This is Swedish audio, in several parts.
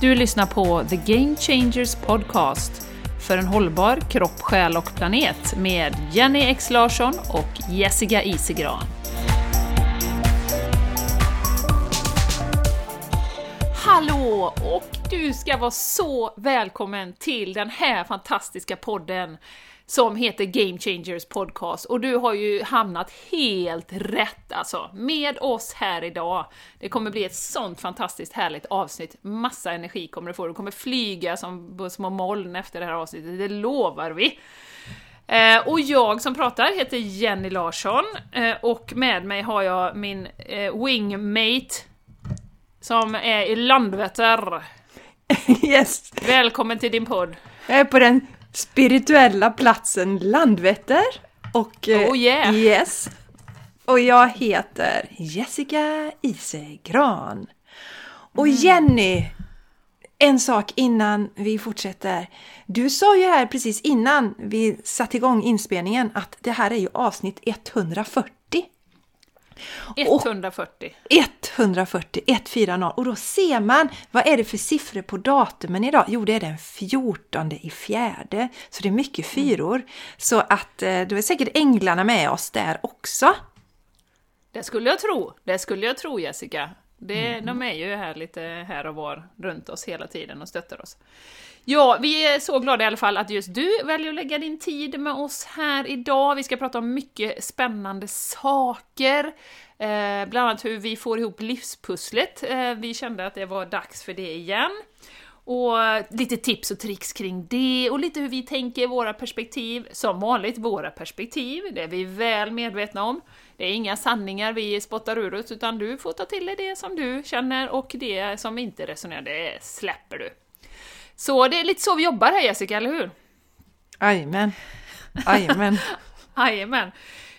Du lyssnar på The Game Changers Podcast för en hållbar kropp, själ och planet med Jenny X Larsson och Jessica Isegran. Hallå! Och du ska vara så välkommen till den här fantastiska podden som heter Game Changers Podcast och du har ju hamnat helt rätt alltså med oss här idag. Det kommer bli ett sånt fantastiskt härligt avsnitt, massa energi kommer du få, du kommer flyga som små moln efter det här avsnittet, det lovar vi! Eh, och jag som pratar heter Jenny Larsson eh, och med mig har jag min eh, wingmate som är i Landvetter. Yes, Välkommen till din podd! jag är på den spirituella platsen Landvetter. Och eh, Oh, yeah. yes, och jag heter Jessica Isegran. Och Mm. Jenny, en sak innan vi fortsätter. Du sa ju här precis innan vi satte igång inspelningen att det här är ju avsnitt 140. 140. 140, 140 och då ser man, vad är det för siffror på datumen idag? Jo, det är den 14 i fjärde, så det är mycket fyror. Så att eh, då är säkert änglarna med oss där också. Det skulle jag tro, det skulle jag tro Jessica. Det, De är ju här lite här och var runt oss hela tiden och stöttar oss. Ja, vi är så glada i alla fall att just du väljer att lägga din tid med oss här idag. Vi ska prata om mycket spännande saker. Eh, bland annat hur vi får ihop livspusslet. Eh, vi kände att det var dags för det igen. Och lite tips och tricks kring det, och lite hur vi tänker, i våra perspektiv. Som vanligt, våra perspektiv, det är vi väl medvetna om. Det är inga sanningar vi spottar ur oss, utan du får ta till dig det som du känner, och det som inte resonerar, det släpper du. Så det är lite så vi jobbar här Jessica, eller hur? Jajamän. Jajamän. Jajamän.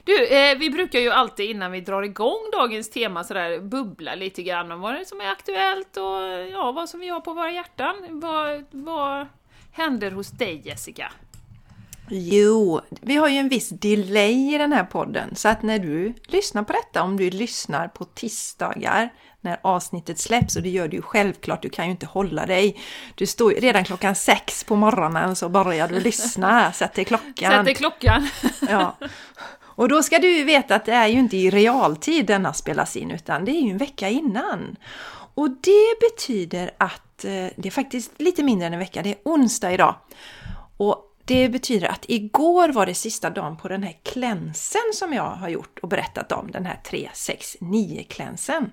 Du, eh, vi brukar ju alltid innan vi drar igång dagens tema sådär bubbla lite grann om vad det är som är aktuellt och ja, vad som vi har på våra hjärtan. Vad, vad händer hos dig Jessica? Jo, vi har ju en viss delay i den här podden, så att när du lyssnar på detta, om du lyssnar på tisdagar när avsnittet släpps, och det gör du ju självklart, du kan ju inte hålla dig. Du står ju redan klockan sex på morgonen så börjar du lyssna, sätter klockan. Sätter klockan. Ja. Och då ska du ju veta att det är ju inte i realtid denna spelas in, utan det är ju en vecka innan. Och det betyder att eh, det är faktiskt lite mindre än en vecka, det är onsdag idag. Och det betyder att igår var det sista dagen på den här klänsen som jag har gjort och berättat om, den här 369 klänsen.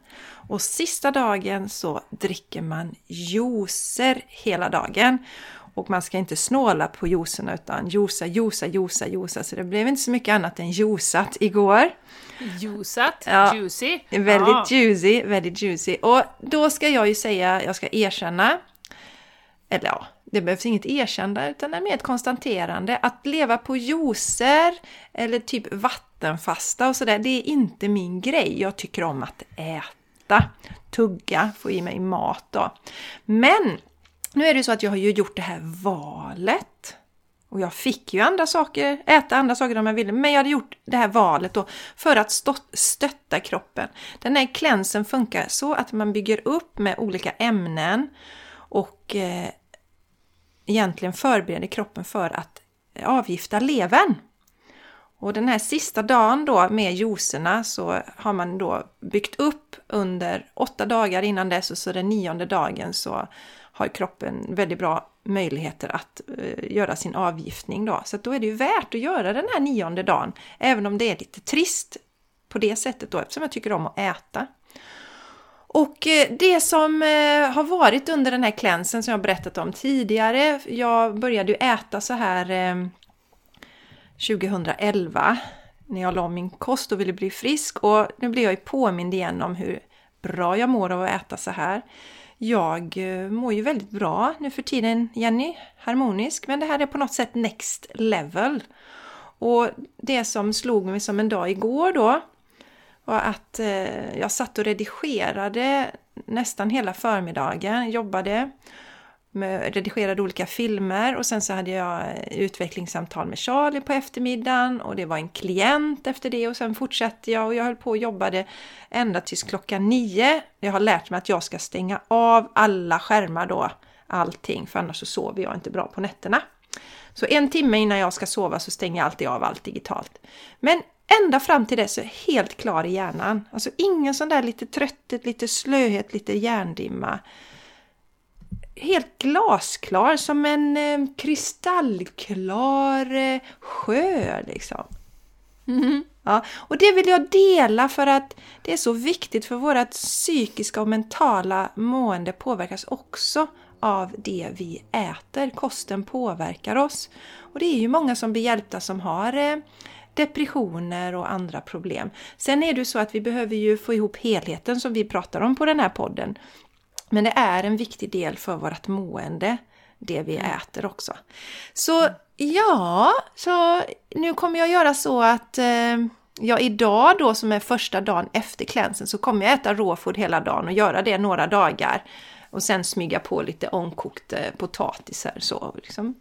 Och sista dagen så dricker man juicer hela dagen. Och man ska inte snåla på juicerna utan juica, juica, juica, juica. Så det blev inte så mycket annat än juicat igår. Juicat, Ja. juicy. Väldigt Ja. juicy, väldigt juicy. Och då ska jag ju säga, jag ska erkänna, eller ja, det behövs inget erkännande utan det är mer ett konstaterande. Att leva på juicer eller typ vattenfasta och sådär, det är inte min grej. Jag tycker om att äta, tugga, få i mig mat då. Men nu är det så att jag har ju gjort det här valet. Och jag fick ju andra saker, äta andra saker om jag ville, men jag hade gjort det här valet då för att stötta kroppen. Den här klänsen funkar så att man bygger upp med olika ämnen och eh, egentligen förbereder kroppen för att eh, avgifta levern. Och den här sista dagen då med juicerna så har man då byggt upp under åtta dagar innan dess och så den nionde dagen så har kroppen väldigt bra möjligheter att eh, göra sin avgiftning då. Så att då är det ju värt att göra den här nionde dagen, även om det är lite trist på det sättet då, eftersom jag tycker om att äta. Och eh, det som eh, har varit under den här klänsen som jag berättat om tidigare, jag började ju äta så här ehm, 2011 när jag la om min kost och ville bli frisk och nu blir jag ju påmind igen om hur bra jag mår av att äta så här. Jag eh, mår ju väldigt bra nu för tiden, Jenny, harmonisk, men det här är på något sätt next level. Och det som slog mig som en dag igår då var att eh, jag satt och redigerade nästan hela förmiddagen, jobbade med, redigerade olika filmer och sen så hade jag eh, utvecklingssamtal med Charlie på eftermiddagen och det var en klient efter det och sen fortsatte jag och jag höll på och jobbade ända tills klockan nio. Jag har lärt mig att jag ska stänga av alla skärmar då, allting, för annars så sover jag inte bra på nätterna. Så en timme innan jag ska sova så stänger jag alltid av allt digitalt. Men ända fram till dess är jag helt klar i hjärnan. Alltså ingen sån där lite trötthet, lite slöhet, lite hjärndimma helt glasklar som en eh, kristallklar eh, sjö liksom. Mm. Ja, och det vill jag dela för att det är så viktigt för vårt psykiska och mentala mående påverkas också av det vi äter. Kosten påverkar oss. Och det är ju många som blir hjälpta som har eh, depressioner och andra problem. Sen är det så att vi behöver ju få ihop helheten som vi pratar om på den här podden. Men det är en viktig del för vårt mående, det vi mm. äter också. Så ja, så nu kommer jag göra så att eh, ja, idag då som är första dagen efter klänsen så kommer jag äta råfod hela dagen och göra det några dagar. Och sen smyga på lite ångkokta potatisar så. Liksom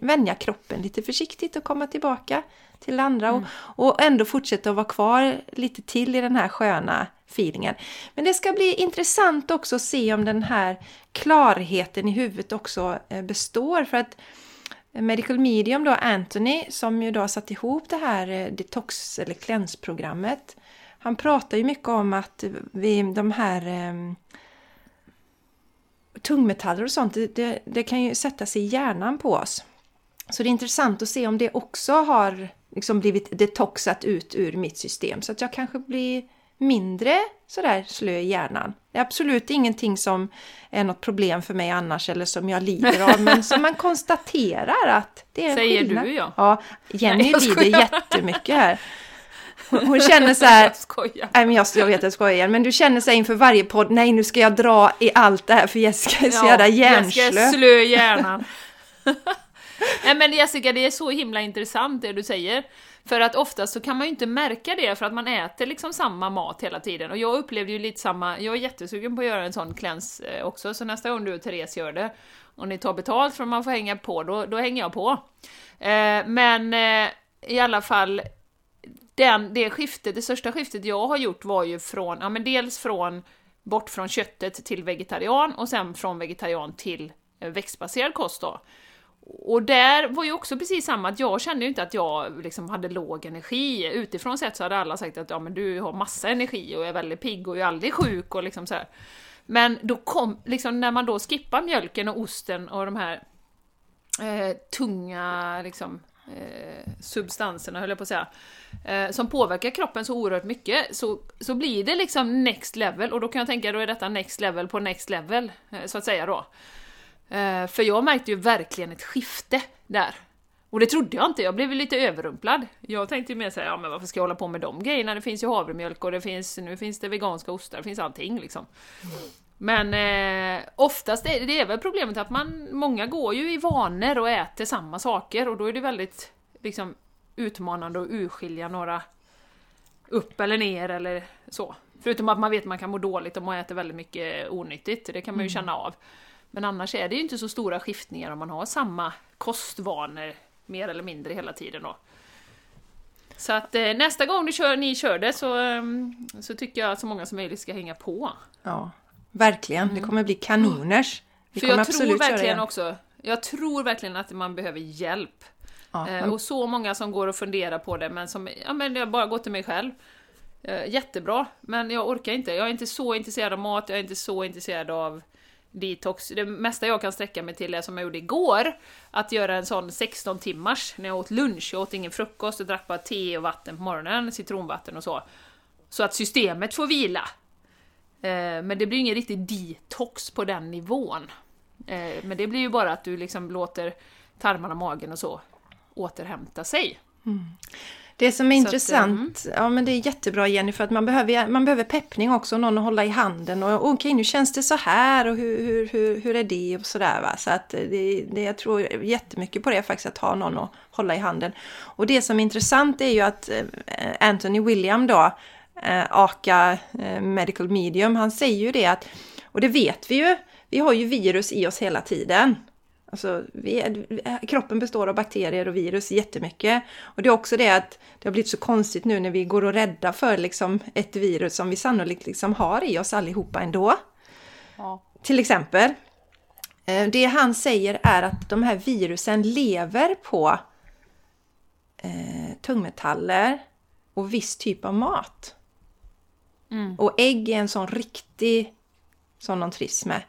vänja kroppen lite försiktigt och komma tillbaka till andra mm. och, och ändå fortsätta att vara kvar lite till i den här sköna feelingen. Men det ska bli intressant också att se om den här klarheten i huvudet också eh, består för att Medical Medium då, Anthony, som ju då har satt ihop det här eh, detox eller klänsprogrammet. Han pratar ju mycket om att vi, de här um, tungmetaller och sånt, det, det, det, kan ju sätta sig i hjärnan på oss. Så det är intressant att se om det också har liksom blivit detoxat ut ur mitt system så att jag kanske blir mindre sådär slö i hjärnan. Det är absolut ingenting som är något problem för mig annars eller som jag lider av men som man konstaterar att det är en Säger skillnad. du ja. Ja, Jenny Nej, lider jättemycket här. Hon, hon känner så här... Jag skojar. Nej, men jag, jag vet att jag skojar igen, men du känner sig inför varje podd, nej nu ska jag dra i allt det här för Jessica är så jävla hjärnslö. Jessica är slö hjärnan. Nej men Jessica, det är så himla intressant det du säger. För att oftast så kan man ju inte märka det för att man äter liksom samma mat hela tiden. Och jag upplevde ju lite samma, jag är jättesugen på att göra en sån cleanse eh, också, så nästa gång du och Therese gör det, och ni tar betalt för att man får hänga på, då, då hänger jag på. Eh, men eh, i alla fall, den, det skiftet, det största skiftet jag har gjort var ju från, ja men dels från bort från köttet till vegetarian och sen från vegetarian till eh, växtbaserad kost då. Och där var ju också precis samma, att jag kände ju inte att jag liksom hade låg energi. Utifrån sett så hade alla sagt att ja, men du har massa energi och är väldigt pigg och är aldrig sjuk och liksom så här. Men då kom, liksom när man då skippar mjölken och osten och de här eh, tunga liksom, eh, substanserna, höll jag på att säga, eh, som påverkar kroppen så oerhört mycket, så, så blir det liksom next level, och då kan jag tänka, då är detta next level på next level, eh, så att säga då. Eh, för jag märkte ju verkligen ett skifte där. Och det trodde jag inte, jag blev lite överrumplad. Jag tänkte ju mer såhär, ja men varför ska jag hålla på med de grejerna? Det finns ju havremjölk och det finns, nu finns det veganska ostar, det finns allting liksom. Men eh, oftast är det är väl problemet att man, många går ju i vanor och äter samma saker och då är det väldigt liksom, utmanande att urskilja några upp eller ner eller så. Förutom att man vet att man kan må dåligt om man äter väldigt mycket onyttigt, det kan man ju mm. känna av. Men annars är det ju inte så stora skiftningar om man har samma kostvanor mer eller mindre hela tiden då. Så att eh, nästa gång ni kör, ni kör det så, eh, så tycker jag att så många som möjligt ska hänga på. Ja, verkligen. Mm. Det kommer bli kanoners. Vi För jag tror verkligen också, jag tror verkligen att man behöver hjälp. Ja, eh. Och så många som går och funderar på det, men som, ja men jag bara går till mig själv. Eh, jättebra, men jag orkar inte. Jag är inte så intresserad av mat, jag är inte så intresserad av detox. Det mesta jag kan sträcka mig till är som jag gjorde igår, att göra en sån 16 timmars när jag åt lunch. Jag åt ingen frukost, jag drack bara te och vatten på morgonen, citronvatten och så. Så att systemet får vila. Eh, men det blir ingen riktig detox på den nivån. Eh, men det blir ju bara att du liksom låter tarmarna, magen och så återhämta sig. Mm. Det som är så intressant, att, mm. ja men det är jättebra Jenny för att man behöver, man behöver peppning också, någon att hålla i handen och okej okay, nu känns det så här och hur, hur, hur, hur är det och sådär va. Så att det, det, jag tror jättemycket på det faktiskt att ha någon att hålla i handen. Och det som är intressant är ju att eh, Anthony William då, eh, AKA eh, Medical Medium, han säger ju det att, och det vet vi ju, vi har ju virus i oss hela tiden. Alltså, vi, kroppen består av bakterier och virus jättemycket. Och det är också det att det har blivit så konstigt nu när vi går och rädda för liksom ett virus som vi sannolikt liksom har i oss allihopa ändå. Ja. Till exempel. Eh, det han säger är att de här virusen lever på eh, tungmetaller och viss typ av mat. Mm. Och ägg är en sån riktig som de trivs med.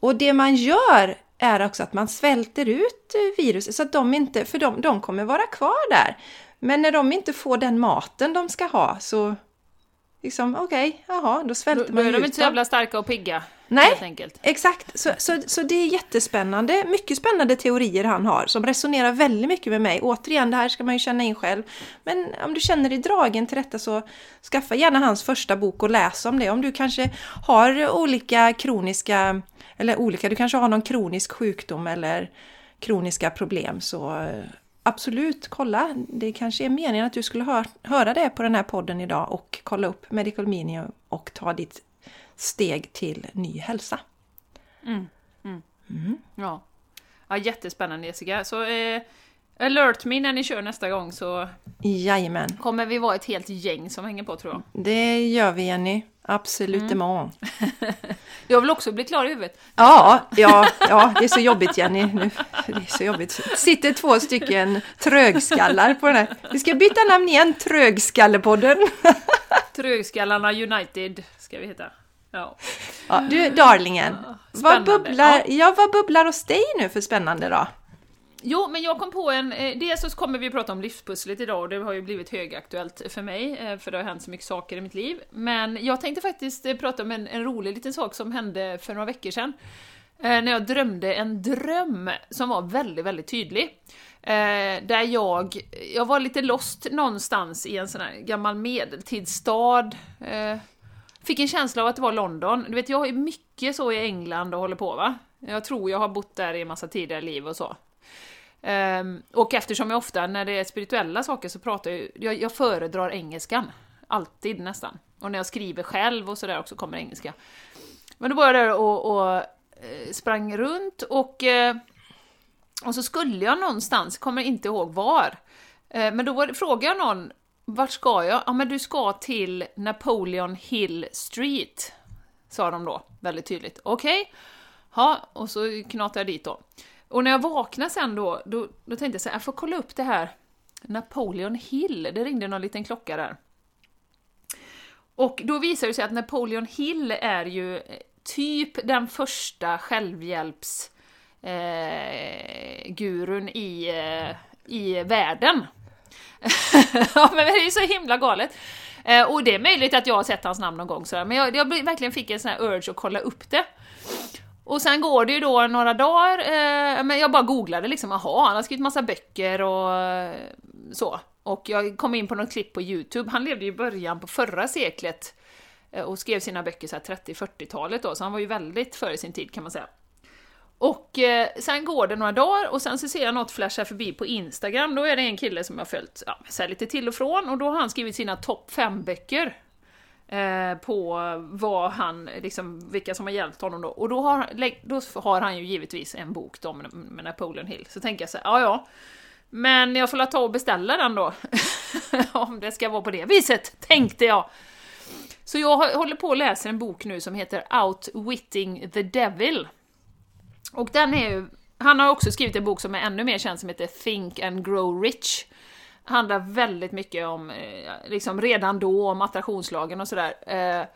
Och det man gör är också att man svälter ut viruset så att de inte, för de, de kommer vara kvar där. Men när de inte får den maten de ska ha så liksom okej, okay, jaha, då svälter då, man ut dem. Då är de inte så jävla starka och pigga. Nej, exakt. Så, så, så det är jättespännande, mycket spännande teorier han har som resonerar väldigt mycket med mig. Återigen, det här ska man ju känna in själv. Men om du känner dig dragen till detta så skaffa gärna hans första bok och läs om det. Om du kanske har olika kroniska, eller olika, du kanske har någon kronisk sjukdom eller kroniska problem så eh, absolut kolla. Det kanske är meningen att du skulle hör, höra det på den här podden idag och kolla upp Medical Mini och ta ditt steg till ny hälsa. Mm. Mm. Mm. Ja. ja, jättespännande Jessica. Så eh, alert me när ni kör nästa gång så Jajamän. kommer vi vara ett helt gäng som hänger på tror jag. Det gör vi Jenny. Absolut mm. Jag vill också bli klar i huvudet. Ja, ja, ja, det är så jobbigt Jenny. Nu, det är så jobbigt. Sitter två stycken trögskallar på den här. Vi ska byta namn igen, Trögskallepodden. Trögskallarna United ska vi heta. Ja. ja du, darlingen. Vad bubblar, ja. ja, vad bubblar hos dig nu för spännande då? Jo, men jag kom på en... Eh, dels så kommer vi prata om livspusslet idag och det har ju blivit högaktuellt för mig, eh, för det har hänt så mycket saker i mitt liv. Men jag tänkte faktiskt eh, prata om en, en rolig liten sak som hände för några veckor sedan. När jag drömde en dröm som var väldigt, väldigt tydlig. Där jag, jag var lite lost någonstans i en sån här gammal medeltidsstad. Fick en känsla av att det var London. Du vet, jag är mycket så i England och håller på va. Jag tror jag har bott där i en massa tidigare liv och så. Um, och eftersom jag ofta, när det är spirituella saker, så pratar jag, jag, jag föredrar engelskan. Alltid nästan. Och när jag skriver själv och sådär också kommer engelska. Men då var jag där och, och eh, sprang runt och, eh, och så skulle jag någonstans, kommer inte ihåg var. Eh, men då var, frågade jag någon, vart ska jag? Ja men du ska till Napoleon Hill Street, sa de då väldigt tydligt. Okej, okay. ja, och så knatade jag dit då. Och när jag vaknade sen då, då, då tänkte jag så här, jag får kolla upp det här Napoleon Hill, det ringde någon liten klocka där. Och då visar det sig att Napoleon Hill är ju eh, typ den första självhjälpsgurun eh, i, eh, i världen. ja men det är ju så himla galet. Eh, och det är möjligt att jag har sett hans namn någon gång sådär, men jag, jag verkligen fick en sån här urge att kolla upp det. Och sen går det ju då några dagar, eh, men jag bara googlade liksom, jaha, han har skrivit massa böcker och eh, så. Och jag kom in på något klipp på Youtube, han levde ju i början på förra seklet eh, och skrev sina böcker så 30-40-talet då, så han var ju väldigt före sin tid kan man säga. Och eh, sen går det några dagar och sen så ser jag något flasha förbi på Instagram, då är det en kille som jag följt ja, så lite till och från och då har han skrivit sina topp 5 böcker Eh, på vad han, liksom, vilka som har hjälpt honom då. Och då har, då har han ju givetvis en bok då med, med Napoleon Hill. Så tänker jag så här, ja ja. Men jag får la ta och beställa den då. Om det ska vara på det viset, tänkte jag. Så jag håller på att läsa en bok nu som heter Outwitting the Devil. Och den är ju, han har också skrivit en bok som är ännu mer känd som heter Think and Grow Rich handlar väldigt mycket om, eh, liksom redan då, om attraktionslagen och sådär. Eh,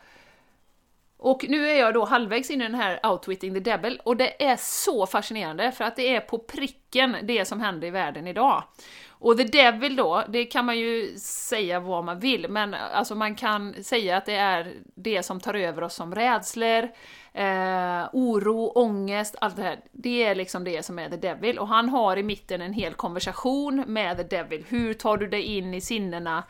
och nu är jag då halvvägs in i den här Outwitting the Devil, och det är så fascinerande för att det är på pricken det som händer i världen idag. Och The Devil då, det kan man ju säga vad man vill, men alltså man kan säga att det är det som tar över oss som rädslor, eh, oro, ångest, allt det här. Det är liksom det som är The Devil. Och han har i mitten en hel konversation med The Devil. Hur tar du dig in i sinnena?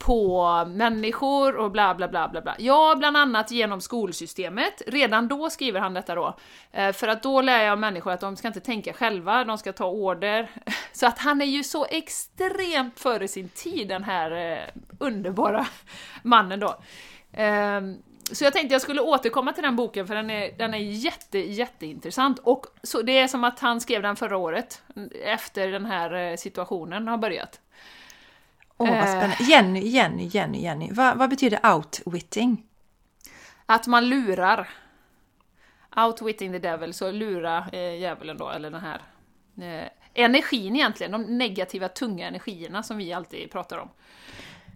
på människor och bla bla bla bla bla. Ja, bland annat genom skolsystemet. Redan då skriver han detta då. Eh, för att då lär jag människor att de ska inte tänka själva, de ska ta order. Så att han är ju så extremt före sin tid, den här eh, underbara mannen då. Ehm, så jag tänkte jag skulle återkomma till den boken för den är, den är jätte, jätteintressant. Och så det är som att han skrev den förra året, efter den här eh, situationen har börjat. Åh, vad Eh. spännande. Jenny, Jenny, Jenny, Jenny. Vad, vad betyder outwitting? Att man lurar. Outwitting the devil, så lura eh, djävulen då, eller den här eh, energin egentligen, de negativa tunga energierna som vi alltid pratar om.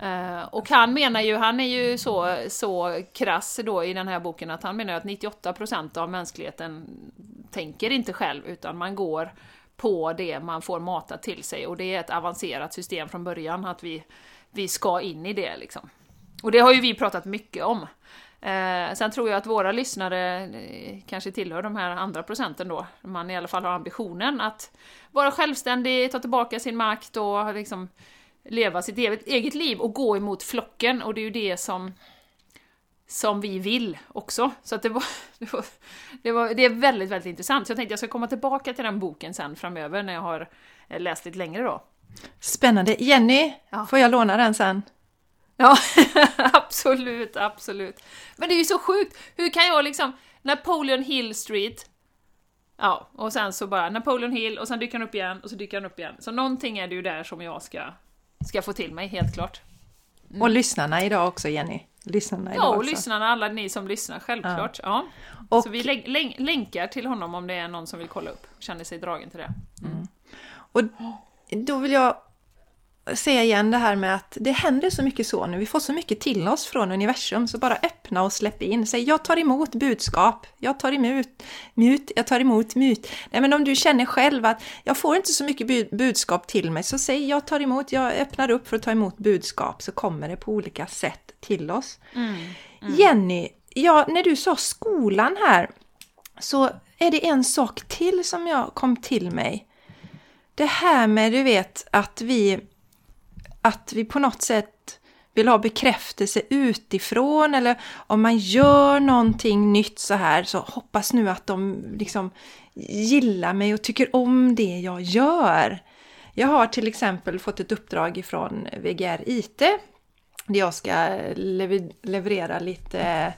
Eh, och han menar ju, han är ju så, så krass då i den här boken att han menar att 98% av mänskligheten tänker inte själv utan man går på det man får matat till sig och det är ett avancerat system från början att vi, vi ska in i det liksom. Och det har ju vi pratat mycket om. Eh, sen tror jag att våra lyssnare eh, kanske tillhör de här andra procenten då. Man i alla fall har ambitionen att vara självständig, ta tillbaka sin makt och liksom leva sitt eget, eget liv och gå emot flocken. Och det är ju det som, som vi vill också. Så att det, var, det, var, det, var, det är väldigt, väldigt intressant. Så jag tänkte jag ska komma tillbaka till den boken sen framöver när jag har eh, läst lite längre då. Spännande. Jenny, Ja. får jag låna den sen? Ja, absolut, absolut. Men det är ju så sjukt! Hur kan jag liksom, Napoleon Hill Street, ja, och sen så bara Napoleon Hill, och sen dyker han upp igen, och så dyker han upp igen. Så någonting är det ju där som jag ska, ska få till mig, helt klart. Och lyssnarna idag också, Jenny. Lyssnarna idag Ja, och också. lyssnarna, alla ni som lyssnar, självklart. Ja. Och- Så vi län- län- länkar till honom om det är någon som vill kolla upp, känner sig dragen till det. Och då vill jag säga igen det här med att det händer så mycket så nu. Vi får så mycket till oss från universum, så bara öppna och släpp in. Säg jag tar emot budskap, jag tar emot mut, jag tar emot mut. Nej men om du känner själv att jag får inte så mycket bud, budskap till mig, så säg jag tar emot, jag öppnar upp för att ta emot budskap, så kommer det på olika sätt till oss. Jenny, ja, när du sa skolan här, så är det en sak till som jag kom till mig. Det här med, du vet, att vi, att vi på något sätt vill ha bekräftelse utifrån eller om man gör någonting nytt så här så hoppas nu att de liksom gillar mig och tycker om det jag gör. Jag har till exempel fått ett uppdrag ifrån VGR IT där jag ska leverera lite,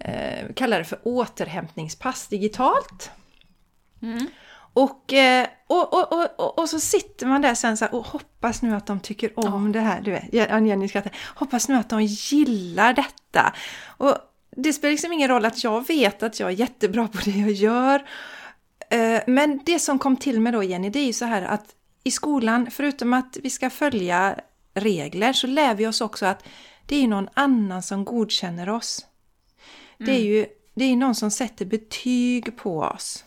eh, kallar det för återhämtningspass digitalt. Mm och, och, och, och, och så sitter man där sen så här och hoppas nu att de tycker om det här. Du vet, Ja, Jenny skrattar. Hoppas nu att de gillar detta. Och det spelar liksom ingen roll att jag vet att jag är jättebra på det jag gör. Eh, Men det som kom till mig då Jenny, det är ju så här att i skolan, förutom att vi ska följa regler, så lär vi oss också att det är någon annan som godkänner oss. Det är ju det är någon som sätter betyg på oss.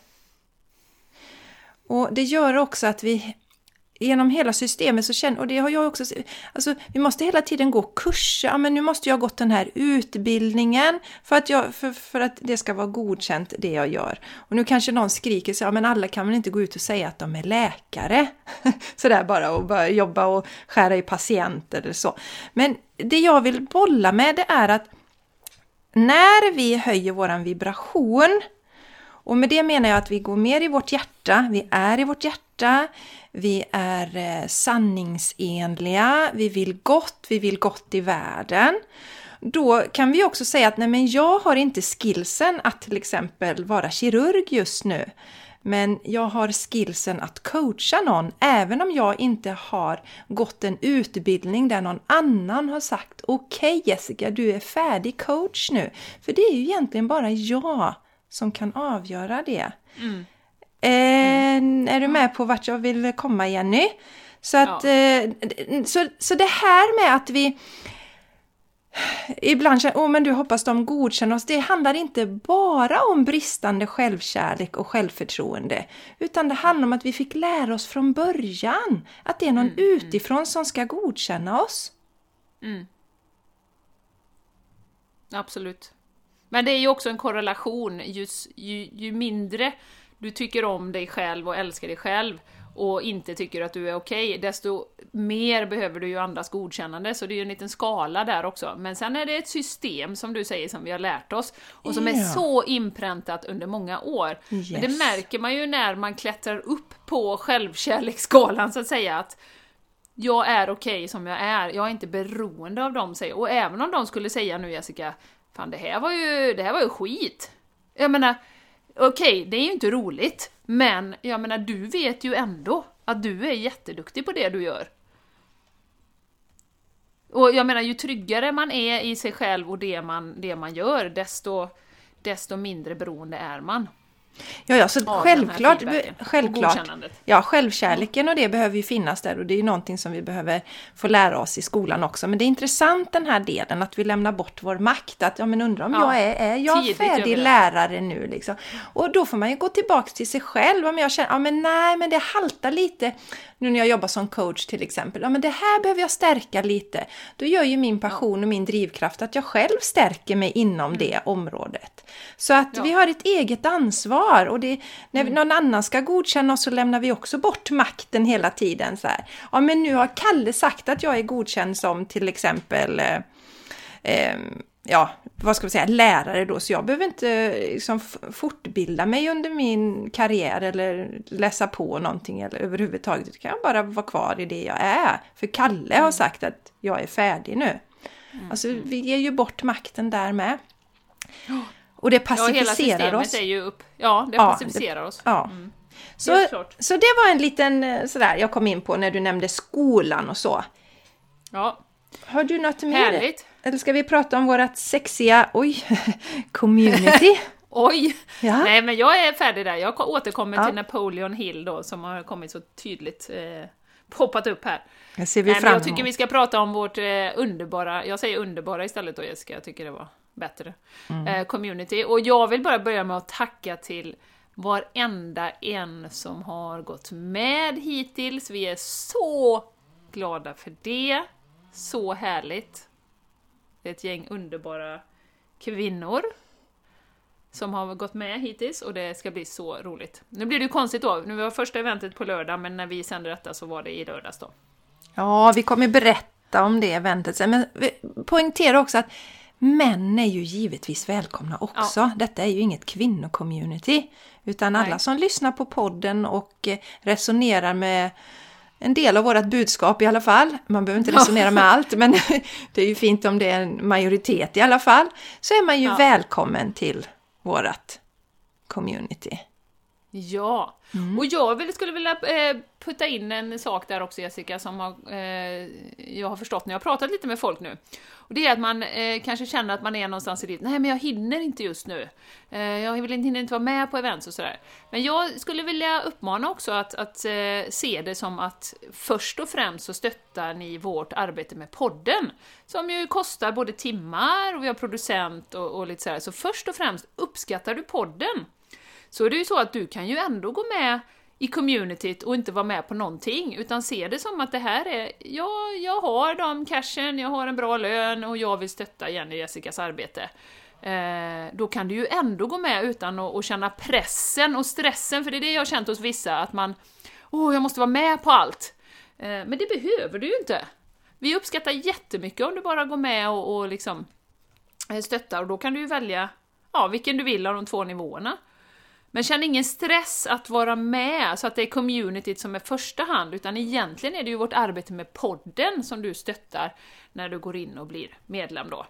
Och det gör också att vi genom hela systemet så känner, och det har jag också, alltså vi måste hela tiden gå kurser, ja men nu måste jag ha gått den här utbildningen för att, jag, för, för att det ska vara godkänt det jag gör. Och nu kanske någon skriker så ja men alla kan väl inte gå ut och säga att de är läkare. Sådär bara och börja jobba och skära i patienter eller så. Men det jag vill bolla med det är att när vi höjer våran vibration och med det menar jag att vi går mer i vårt hjärta, vi är i vårt hjärta, vi är eh, sanningsenliga, vi vill gott, vi vill gott i världen. Då kan vi också säga att nej men jag har inte skillsen att till exempel vara kirurg just nu. Men jag har skillsen att coacha någon även om jag inte har gått en utbildning där någon annan har sagt okej Jessica, du är färdig coach nu. För det är ju egentligen bara jag som kan avgöra det. Eh, är du med på vart jag vill komma Jenny? Så, att, eh, så, så det här med att vi ibland känner oh, men du hoppas de godkänner oss. Det handlar inte bara om bristande självkärlek och självförtroende. Utan det handlar om att vi fick lära oss från början att det är någon utifrån som ska godkänna oss. Absolut. Men det är ju också en korrelation. Ju, ju, ju mindre du tycker om dig själv och älskar dig själv och inte tycker att du är okej, desto mer behöver du ju andras godkännande, så det är ju en liten skala där också. Men sen är det ett system, som du säger, som vi har lärt oss och som är Ja. så inpräntat under många år. Men det Yes. märker man ju när man klättrar upp på självkärleksskalan, så att säga, att jag är okej som jag är, jag är inte beroende av dem, säger Och även om de skulle säga nu Jessica, fan det här var ju, det här var ju skit. Jag menar, okej, det är ju inte roligt, men jag menar, du vet ju ändå att du är jätteduktig på det du gör. Och jag menar, ju tryggare man är i sig själv och det man, det man gör, desto, desto mindre beroende är man. Ja, ja, så självklart, självklart. Ja, självkärleken och det behöver ju finnas där och det är ju någonting som vi behöver få lära oss i skolan också. Men det är intressant den här delen att vi lämnar bort vår makt. Att ja, men undrar om Ja, jag är, är jag tidigt färdig det. lärare nu liksom? Och då får man ju gå tillbaks till sig själv. Om jag känner, ja men nej, men det haltar lite. Nu när jag jobbar som coach till exempel. Ja, men det här behöver jag stärka lite. Då gör ju min passion och min drivkraft att jag själv stärker mig inom det området. Så att Mm. Ja. vi har ett eget ansvar och det, när Mm. någon annan ska godkänna oss så lämnar vi också bort makten hela tiden. Så här. Ja, men nu har Kalle sagt att jag är godkänd som till exempel eh, eh, ja, vad ska vi säga, lärare då, så jag behöver inte liksom, fortbilda mig under min karriär eller läsa på någonting eller överhuvudtaget. Då kan jag bara vara kvar i det jag är. För Kalle Mm. har sagt att jag är färdig nu. Alltså, vi ger ju bort makten där med. Och det Ja, hela pacificerar systemet oss. är ju upp... Ja, det Ja, pacificerar oss. Ja. Så, Helt klart. så det var en liten eh, sådär jag kom in på när du nämnde skolan och så. Ja, Har du något mer? härligt. Eller ska vi prata om vårat sexiga, oj, community? Oj! Ja. Nej, men jag är färdig där. Jag återkommer Ja. till Napoleon Hill då, som har kommit så tydligt eh, poppat upp här. Det ser vi Nej, fram jag emot. tycker vi ska prata om vårt eh, underbara, jag säger underbara istället då Jessica, jag tycker det var bättre, Mm. eh, community. Och jag vill bara börja med att tacka till varenda en som har gått med hittills. Vi är så glada för det. Så härligt. Det är ett gäng underbara kvinnor som har gått med hittills och det ska bli så roligt. Nu blir det ju konstigt då, nu var första eventet på lördag men när vi sände detta så var det i lördags då. Ja, vi kommer berätta om det eventet sen. Men vi poängterar också att män är ju givetvis välkomna också. Detta är ju inget kvinnocommunity. Utan alla Nej. som lyssnar på podden och eh, resonerar med en del av vårt budskap i alla fall. Man behöver inte resonera med allt, men det är ju fint om det är en majoritet i alla fall. Så är man ju Ja. välkommen till vårt community. Ja, och jag skulle vilja eh, putta in en sak där också Jessica, som har, eh, jag har förstått när jag har pratat lite med folk nu. Och det är att man eh, kanske känner att man är någonstans i livet, nej men jag hinner inte just nu. Jag vill inte, hinner inte vara med på events och sådär. Men jag skulle vilja uppmana också att, att se det som att först och främst så stöttar ni vårt arbete med podden, som ju kostar både timmar och vi har producent och, och lite sådär. Så först och främst uppskattar du podden så är det ju så att du kan ju ändå gå med i communityt och inte vara med på någonting, utan se det som att det här är, ja, jag har de cashen, jag har en bra lön och jag vill stötta Jenny och Jessicas arbete. Eh, då kan du ju ändå gå med utan att, att känna pressen och stressen, för det är det jag har känt hos vissa, att man, åh, jag måste vara med på allt. Eh, men det behöver du ju inte. Vi uppskattar jättemycket om du bara går med och, och liksom eh, stöttar, och då kan du ju välja ja, vilken du vill av de två nivåerna. Men känn ingen stress att vara med, så att det är communityt som är första hand, utan egentligen är det ju vårt arbete med podden som du stöttar när du går in och blir medlem då.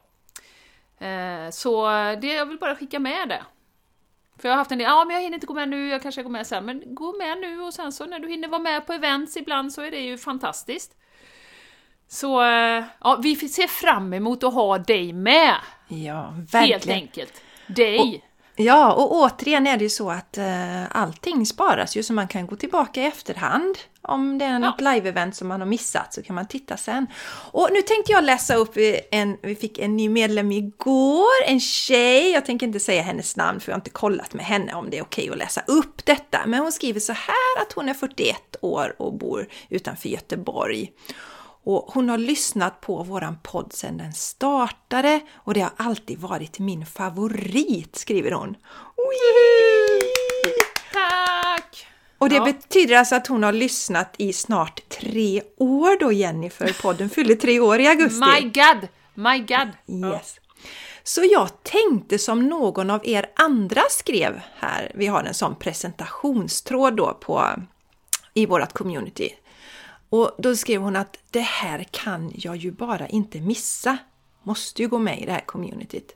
Eh, Så det, jag vill bara skicka med det. För jag har haft en del, ja men jag hinner inte gå med nu, jag kanske går med sen, men gå med nu och sen så när du hinner vara med på events ibland så är det ju fantastiskt. Så eh, ja, vi ser fram emot att ha dig med, Ja, helt verkligen. enkelt. Dig! Ja, och återigen är det ju så att eh, allting sparas ju så man kan gå tillbaka i efterhand. Om det är något live-event som man har missat så kan man titta sen. Och nu tänkte jag läsa upp en, vi fick en ny medlem igår, en tjej. Jag tänker inte säga hennes namn för jag har inte kollat med henne om det är okej att läsa upp detta. Men hon skriver så här att hon är 41 år och bor utanför Göteborg. Och hon har lyssnat på våran podd sedan den startade och det har alltid varit min favorit, skriver hon. Tack! Och det Ja. betyder alltså att hon har lyssnat i snart tre år då Jennifer. Podden fyller tre år i augusti. My God! My God! Yes. Så jag tänkte som någon av er andra skrev här, vi har en sån presentationstråd då på, i vårt community. Och då skrev hon att det här kan jag ju bara inte missa. Måste ju gå med i det här communityt.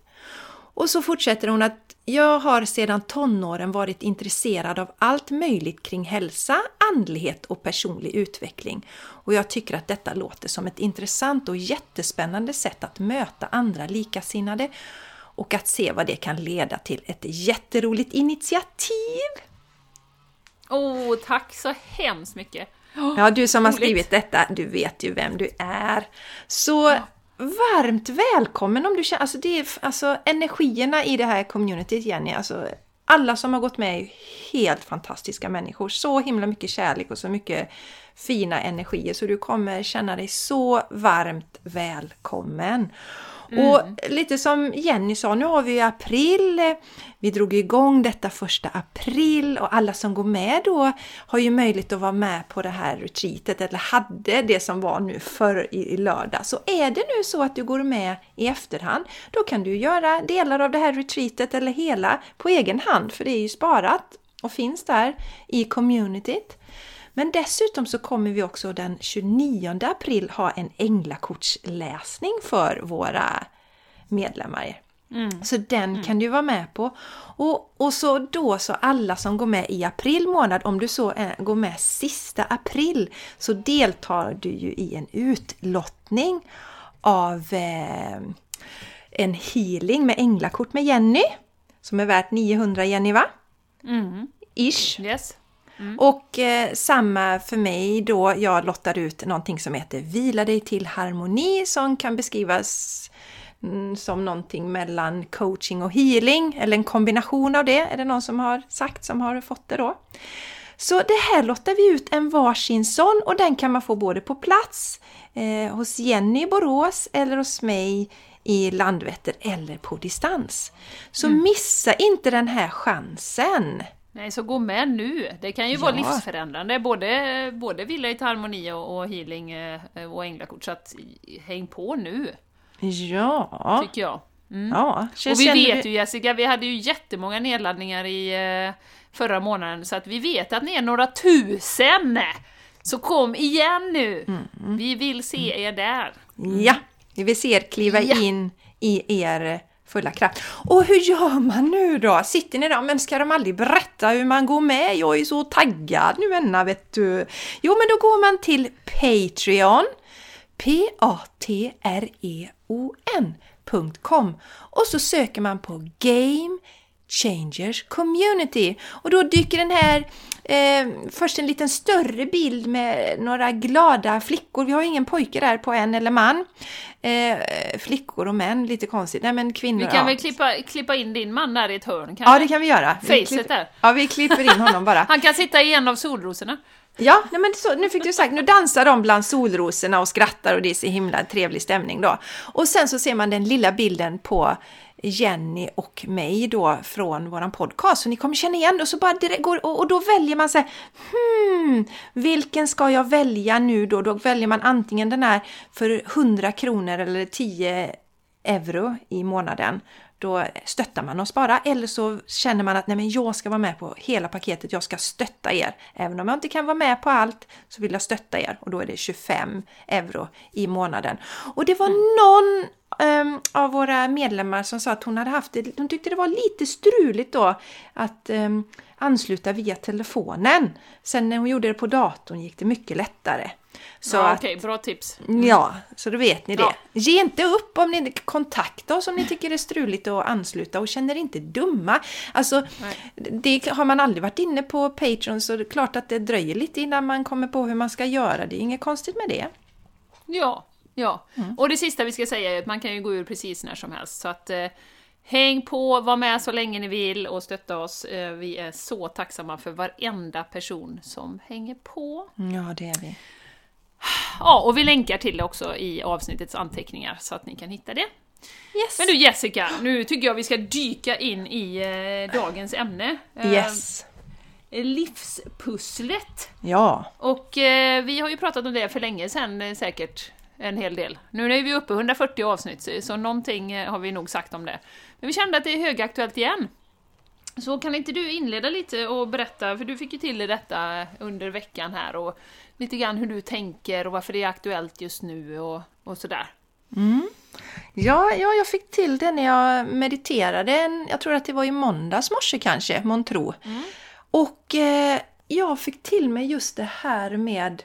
Och så fortsätter hon att jag har sedan tonåren varit intresserad av allt möjligt kring hälsa, andlighet och personlig utveckling. Och jag tycker att detta låter som ett intressant och jättespännande sätt att möta andra likasinnade och att se vad det kan leda till. Ett jätteroligt initiativ! Åh, oh, tack så hemskt mycket! Ja, du som har skrivit detta, du vet ju vem du är. Så ja. varmt välkommen om du känner, alltså, det är, alltså energierna i det här communityt Jenny, alltså alla som har gått med är helt fantastiska människor. Så himla mycket kärlek och så mycket fina energier så du kommer känna dig så varmt välkommen. Mm. Och lite som Jenny sa, nu har vi april, vi drog igång detta första april och alla som går med då har ju möjlighet att vara med på det här retreatet eller hade det som var nu förr i, lördag. Så är det nu så att du går med i efterhand, då kan du göra delar av det här retreatet eller hela på egen hand för det är ju sparat och finns där i communityt. Men dessutom så kommer vi också den 29 april ha en änglakortsläsning för våra medlemmar. Mm. Så den mm. kan du vara med på. Och, och så då så alla som går med i april månad, om du så är, går med sista april, så deltar du ju i en utlottning av eh, en healing med änglakort med Jenny. Som är värt 900 Jenny va? Mm. Ish. Yes. Mm. Och eh, samma för mig då, jag lottar ut någonting som heter Vila dig till harmoni som kan beskrivas mm, som någonting mellan coaching och healing, eller en kombination av det, är det någon som har sagt som har fått det då. Så det här lottar vi ut en varsin sån och den kan man få både på plats eh, hos Jenny i Borås eller hos mig i Landvetter eller på distans. Så mm. missa inte den här chansen! Nej, så gå med nu! Det kan ju ja. vara livsförändrande, både, både Villa i harmoni och, och healing eh, och änglakort, så att häng på nu! Ja! Tycker jag. Mm. Ja, och vi vet ju Jessica, vi hade ju jättemånga nedladdningar i eh, förra månaden, så att vi vet att ni är några tusen! Så kom igen nu! Mm. Vi vill se er där! Mm. Ja! Vi vill se er kliva ja. in i er fulla kraft. Och hur gör man nu då? Sitter ni där, men ska de aldrig berätta hur man går med? Jag är så taggad nu Enna, vet du. Jo, men då går man till Patreon, P-A-T-R-E-O-N.com och så söker man på Game Changers Community och då dyker den här eh, först en liten större bild med några glada flickor. Vi har ingen pojke där på en eller man. Eh, flickor och män, lite konstigt. Nej men kvinnor. Vi kan ja. väl klippa, klippa in din man där i ett hörn kanske? Ja det kan vi göra. Facet där. Ja vi klipper in honom bara. Han kan sitta i en av solrosorna. Ja, nej men så, nu fick du sagt, nu dansar de bland solrosorna och skrattar och det är så himla trevlig stämning då. Och sen så ser man den lilla bilden på Jenny och mig då från våran podcast. Så ni kommer känna igen och så bara direkt går, och, och då väljer man sig hmm, vilken ska jag välja nu då? Då väljer man antingen den här för 100 kronor eller 10 euro i månaden. Då stöttar man oss bara eller så känner man att nej men jag ska vara med på hela paketet, jag ska stötta er. Även om jag inte kan vara med på allt så vill jag stötta er och då är det 25 euro i månaden. Och det var mm. någon um, av våra medlemmar som sa att hon hade haft det, hon tyckte det var lite struligt då att um, ansluta via telefonen. Sen när hon gjorde det på datorn gick det mycket lättare. Så ja, Okej, okay, bra tips. Mm. Ja, så då vet ni det. Ja. Ge inte upp om ni kontaktar oss om ni tycker det är struligt att ansluta och känner inte dumma. Alltså, det har man aldrig varit inne på Patreon så det är klart att det dröjer lite innan man kommer på hur man ska göra. Det är inget konstigt med det. Ja, Ja, mm. och det sista vi ska säga är att man kan ju gå ur precis när som helst. Så att eh, häng på, var med så länge ni vill och stötta oss. Eh, vi är så tacksamma för varenda person som hänger på. Ja, det är vi. Ja, och vi länkar till det också i avsnittets anteckningar så att ni kan hitta det. Yes. Men du Jessica, nu tycker jag vi ska dyka in i eh, dagens ämne. Eh, yes. Livspusslet. Ja. Och eh, vi har ju pratat om det för länge sedan eh, säkert en hel del. Nu är vi uppe i 140 avsnitt, så någonting eh, har vi nog sagt om det. Men vi kände att det är högaktuellt igen. Så kan inte du inleda lite och berätta, för du fick ju till detta under veckan här, och lite grann hur du tänker och varför det är aktuellt just nu och, och sådär. Mm. Ja, ja, jag fick till det när jag mediterade. En- Jag tror att det var i måndags morse kanske, månntro. Och eh, jag fick till mig just det här med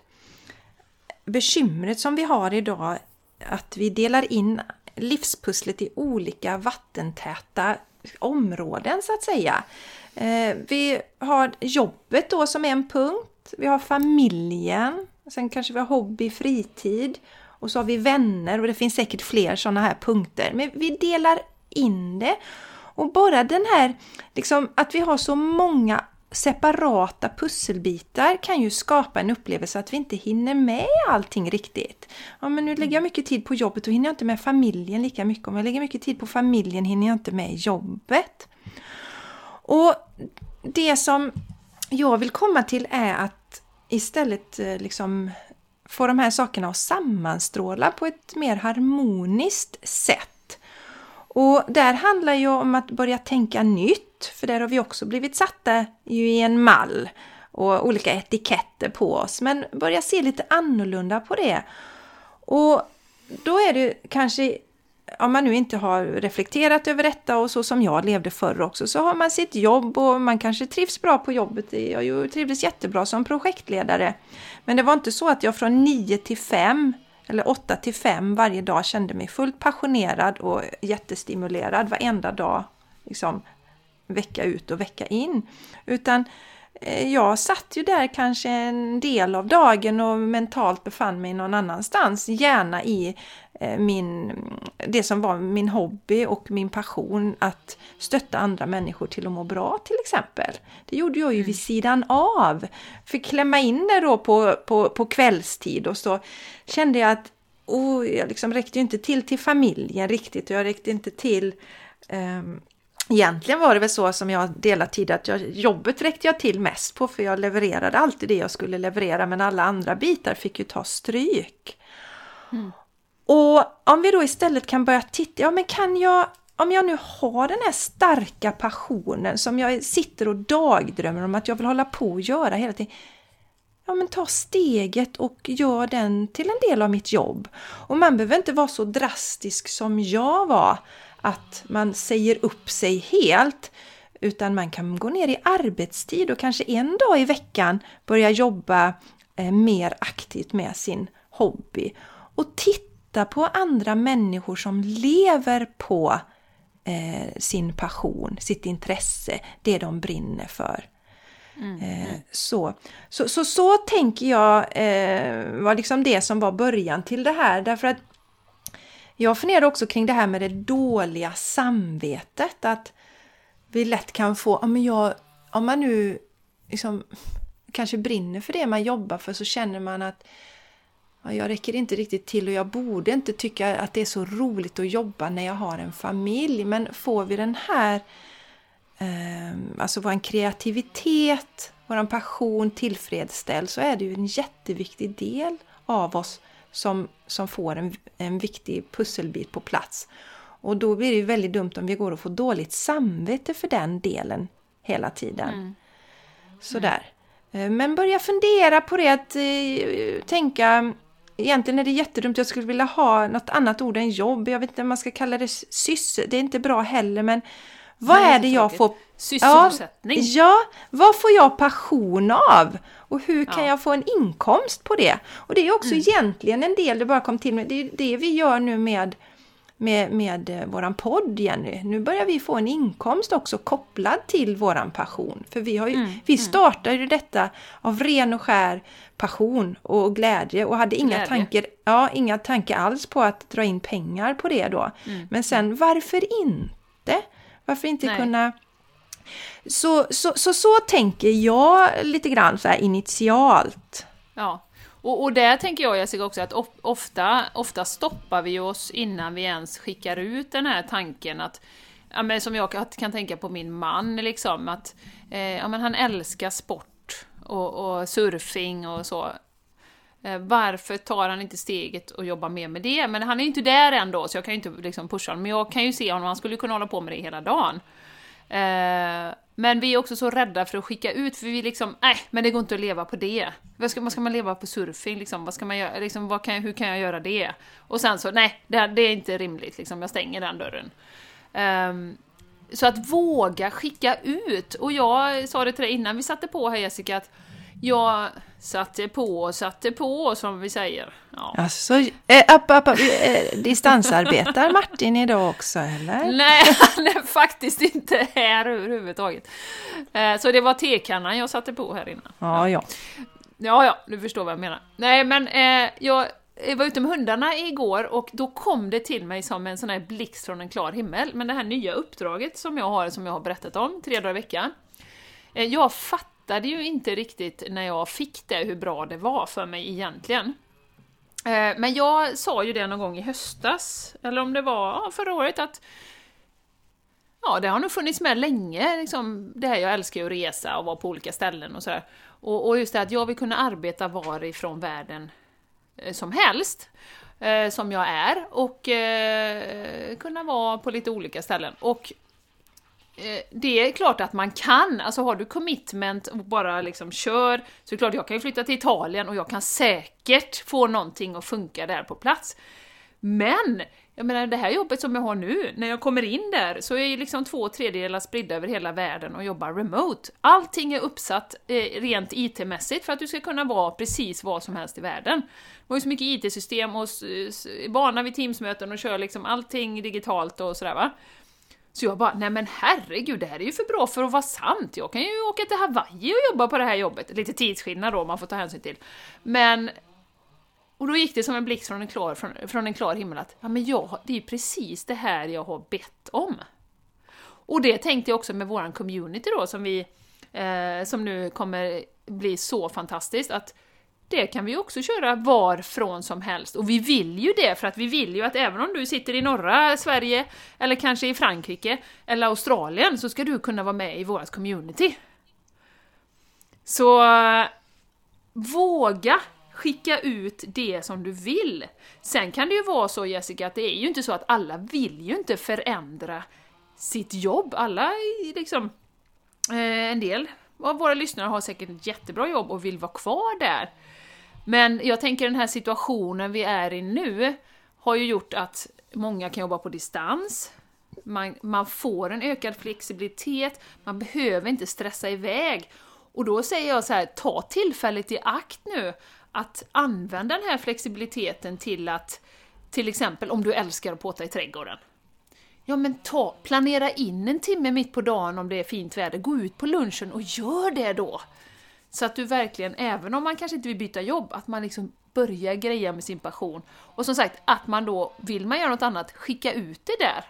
bekymret som vi har idag. Att vi delar in livspusslet i olika vattentäta områden så att säga. Eh, vi har jobbet då som en punkt. Vi har familjen. Sen kanske vi har hobby, fritid. Och så har vi vänner och det finns säkert fler sådana här punkter. Men vi delar in det. Och bara den här, liksom att vi har så många separata pusselbitar kan ju skapa en upplevelse att vi inte hinner med allting riktigt. Ja, men nu lägger jag mycket tid på jobbet och hinner jag inte med familjen lika mycket. Om jag lägger mycket tid på familjen hinner jag inte med jobbet. Och det som jag vill komma till är att istället eh, liksom få de här sakerna att sammanstråla på ett mer harmoniskt sätt. Och där handlar ju om att börja tänka nytt, för där har vi också blivit satta ju i en mall och olika etiketter på oss, men börja se lite annorlunda på det. Och då är det kanske, om man nu inte har reflekterat över detta och så som jag levde förr också, så har man sitt jobb och man kanske trivs bra på jobbet. Jag trivdes jättebra som projektledare. Men det var inte så att jag från 9 till 5 eller 8 till 5 varje dag kände mig fullt passionerad och jättestimulerad varenda dag, liksom vecka ut och vecka in. Utan jag satt ju där kanske en del av dagen och mentalt befann mig någon annanstans, gärna i eh, min, det som var min hobby och min passion att stötta andra människor till att må bra till exempel. Det gjorde jag ju vid sidan av. Fick klämma in det då på, på, på kvällstid och så kände jag att oh, jag liksom räckte inte till till familjen riktigt och jag räckte inte till ehm, Egentligen var det väl så som jag delat tid att jag, jobbet räckte jag till mest på för jag levererade alltid det jag skulle leverera men alla andra bitar fick ju ta stryk. Och om vi då istället kan börja titta, ja men kan jag, om jag nu har den här starka passionen som jag sitter och dagdrömmer om att jag vill hålla på och göra hela tiden. Ja men ta steget och gör den till en del av mitt jobb. Och man behöver inte vara så drastisk som jag var, att man säger upp sig helt. Utan man kan gå ner i arbetstid och kanske en dag i veckan börja jobba eh, mer aktivt med sin hobby. Och titta på andra människor som lever på eh, sin passion, sitt intresse, det de brinner för. Eh, så. Så, så, så tänker jag var liksom det som var början till det här. Därför att jag funderar också kring det här med det dåliga samvetet. Att vi lätt kan få, om, jag, om man nu liksom, kanske brinner för det man jobbar för så känner man att ja, jag räcker inte riktigt till och jag borde inte tycka att det är så roligt att jobba när jag har en familj. Men får vi den här eh, alltså vår kreativitet, vår passion tillfredsställd så är det ju en jätteviktig del av oss som, som får en, en viktig pusselbit på plats. Och då blir det ju väldigt dumt om vi går och får dåligt samvete för den delen hela tiden. Mm. Sådär. Eh, Men börja fundera på det att eh, tänka Egentligen är det jättedumt, jag skulle vilja ha något annat ord än jobb. Jag vet inte om man ska kalla det syssel, det är inte bra heller men vad Nej, är det jag tråkigt. får Sysselsättning. Ja, vad får jag passion av? Och hur kan Ja. Mm. jag få en inkomst på det? Och det är också egentligen en del, det bara kom till mig, det är det vi gör nu med, med, med eh, våran podd Jenny. Nu börjar vi få en inkomst också kopplad till våran passion. För vi, har ju, Mm, vi startade ju detta av ren och skär passion och glädje och hade inga Glädje. tankar, ja, inga tankar alls på att dra in pengar på det då. Mm. Men sen varför inte? Varför inte Nej. kunna så, så, så, så tänker jag lite grann så här initialt. Ja, och, och där tänker jag Jessica också att of, ofta, ofta stoppar vi oss innan vi ens skickar ut den här tanken att Ja, men som jag kan, tänka på min man, liksom, att eh, ja, men han älskar sport och, och surfing och så. Eh, varför tar han inte steget och jobbar mer med det? Men han är ju inte där ändå, så jag kan ju inte liksom pusha honom. Men jag kan ju se honom, han skulle kunna hålla på med det hela dagen. Eh, men vi är också så rädda för att skicka ut, för vi liksom, nej, men det går inte att leva på det. Vad ska, vad ska man leva på surfing liksom? Vad ska man göra, liksom, vad kan, hur kan jag göra det? Och sen så, nej, det, det är inte rimligt, liksom, jag stänger den dörren. Um, så att våga skicka ut, och jag sa det till dig innan vi satte på här Jessica, att jag satte på och satte på som vi säger. Ja. Alltså, äh, upp, upp, upp, äh, distansarbetar Martin idag också eller? Nej, han är faktiskt inte här överhuvudtaget. Äh, så det var tekannan jag satte på här innan. Ja, ja. Ja, ja, du förstår vad jag menar. Nej, men eh, jag var ute med hundarna igår och då kom det till mig som en sån här blixt från en klar himmel. Men det här nya uppdraget som jag har, som jag har berättat om, tre dagar i veckan. Eh, jag fattar fattade ju inte riktigt när jag fick det hur bra det var för mig egentligen. Eh, men jag sa ju det någon gång i höstas, eller om det var förra året, att Ja, det har nog funnits med länge, liksom, det här jag älskar att resa och vara på olika ställen och sådär. Och, och just det att jag vill kunna arbeta varifrån världen eh, som helst, eh, som jag är, och eh, kunna vara på lite olika ställen. Och Eh, det är klart att man kan, alltså har du commitment och bara liksom kör, så är det klart jag kan ju flytta till Italien och jag kan säkert få någonting att funka där på plats. Men, jag menar det här jobbet som jag har nu, när jag kommer in där så är ju liksom två tredjedelar spridda över hela världen och jobbar remote. Allting är uppsatt eh, rent IT-mässigt för att du ska kunna vara precis vad som helst i världen. Det har ju så mycket IT-system och är vana vid Teamsmöten och kör liksom allting digitalt och sådär va. Så jag bara, nej men herregud, det här är ju för bra för att vara sant. Jag kan ju åka till Hawaii och jobba på det här jobbet. Lite tidsskillnad då, man får ta hänsyn till. Men... Och då gick det som en blixt från en klar, från, från en klar himmel att, ja men jag, det är ju precis det här jag har bett om. Och det tänkte jag också med våran community då, som vi... Eh, som nu kommer bli så fantastiskt, att det kan vi också köra varifrån som helst. Och vi vill ju det, för att vi vill ju att även om du sitter i norra Sverige, eller kanske i Frankrike, eller Australien, så ska du kunna vara med i vårt community. Så våga skicka ut det som du vill. Sen kan det ju vara så Jessica, att det är ju inte så att alla vill ju inte förändra sitt jobb. Alla liksom, eh, en del av våra lyssnare har säkert ett jättebra jobb och vill vara kvar där. Men jag tänker den här situationen vi är i nu har ju gjort att många kan jobba på distans, man, man får en ökad flexibilitet, man behöver inte stressa iväg. Och då säger jag så här, ta tillfället i akt nu att använda den här flexibiliteten till att, till exempel om du älskar att påta i trädgården. Ja men ta, planera in en timme mitt på dagen om det är fint väder, gå ut på lunchen och gör det då! Så att du verkligen, även om man kanske inte vill byta jobb, att man liksom börjar greja med sin passion. Och som sagt, att man då, vill man göra något annat, skicka ut det där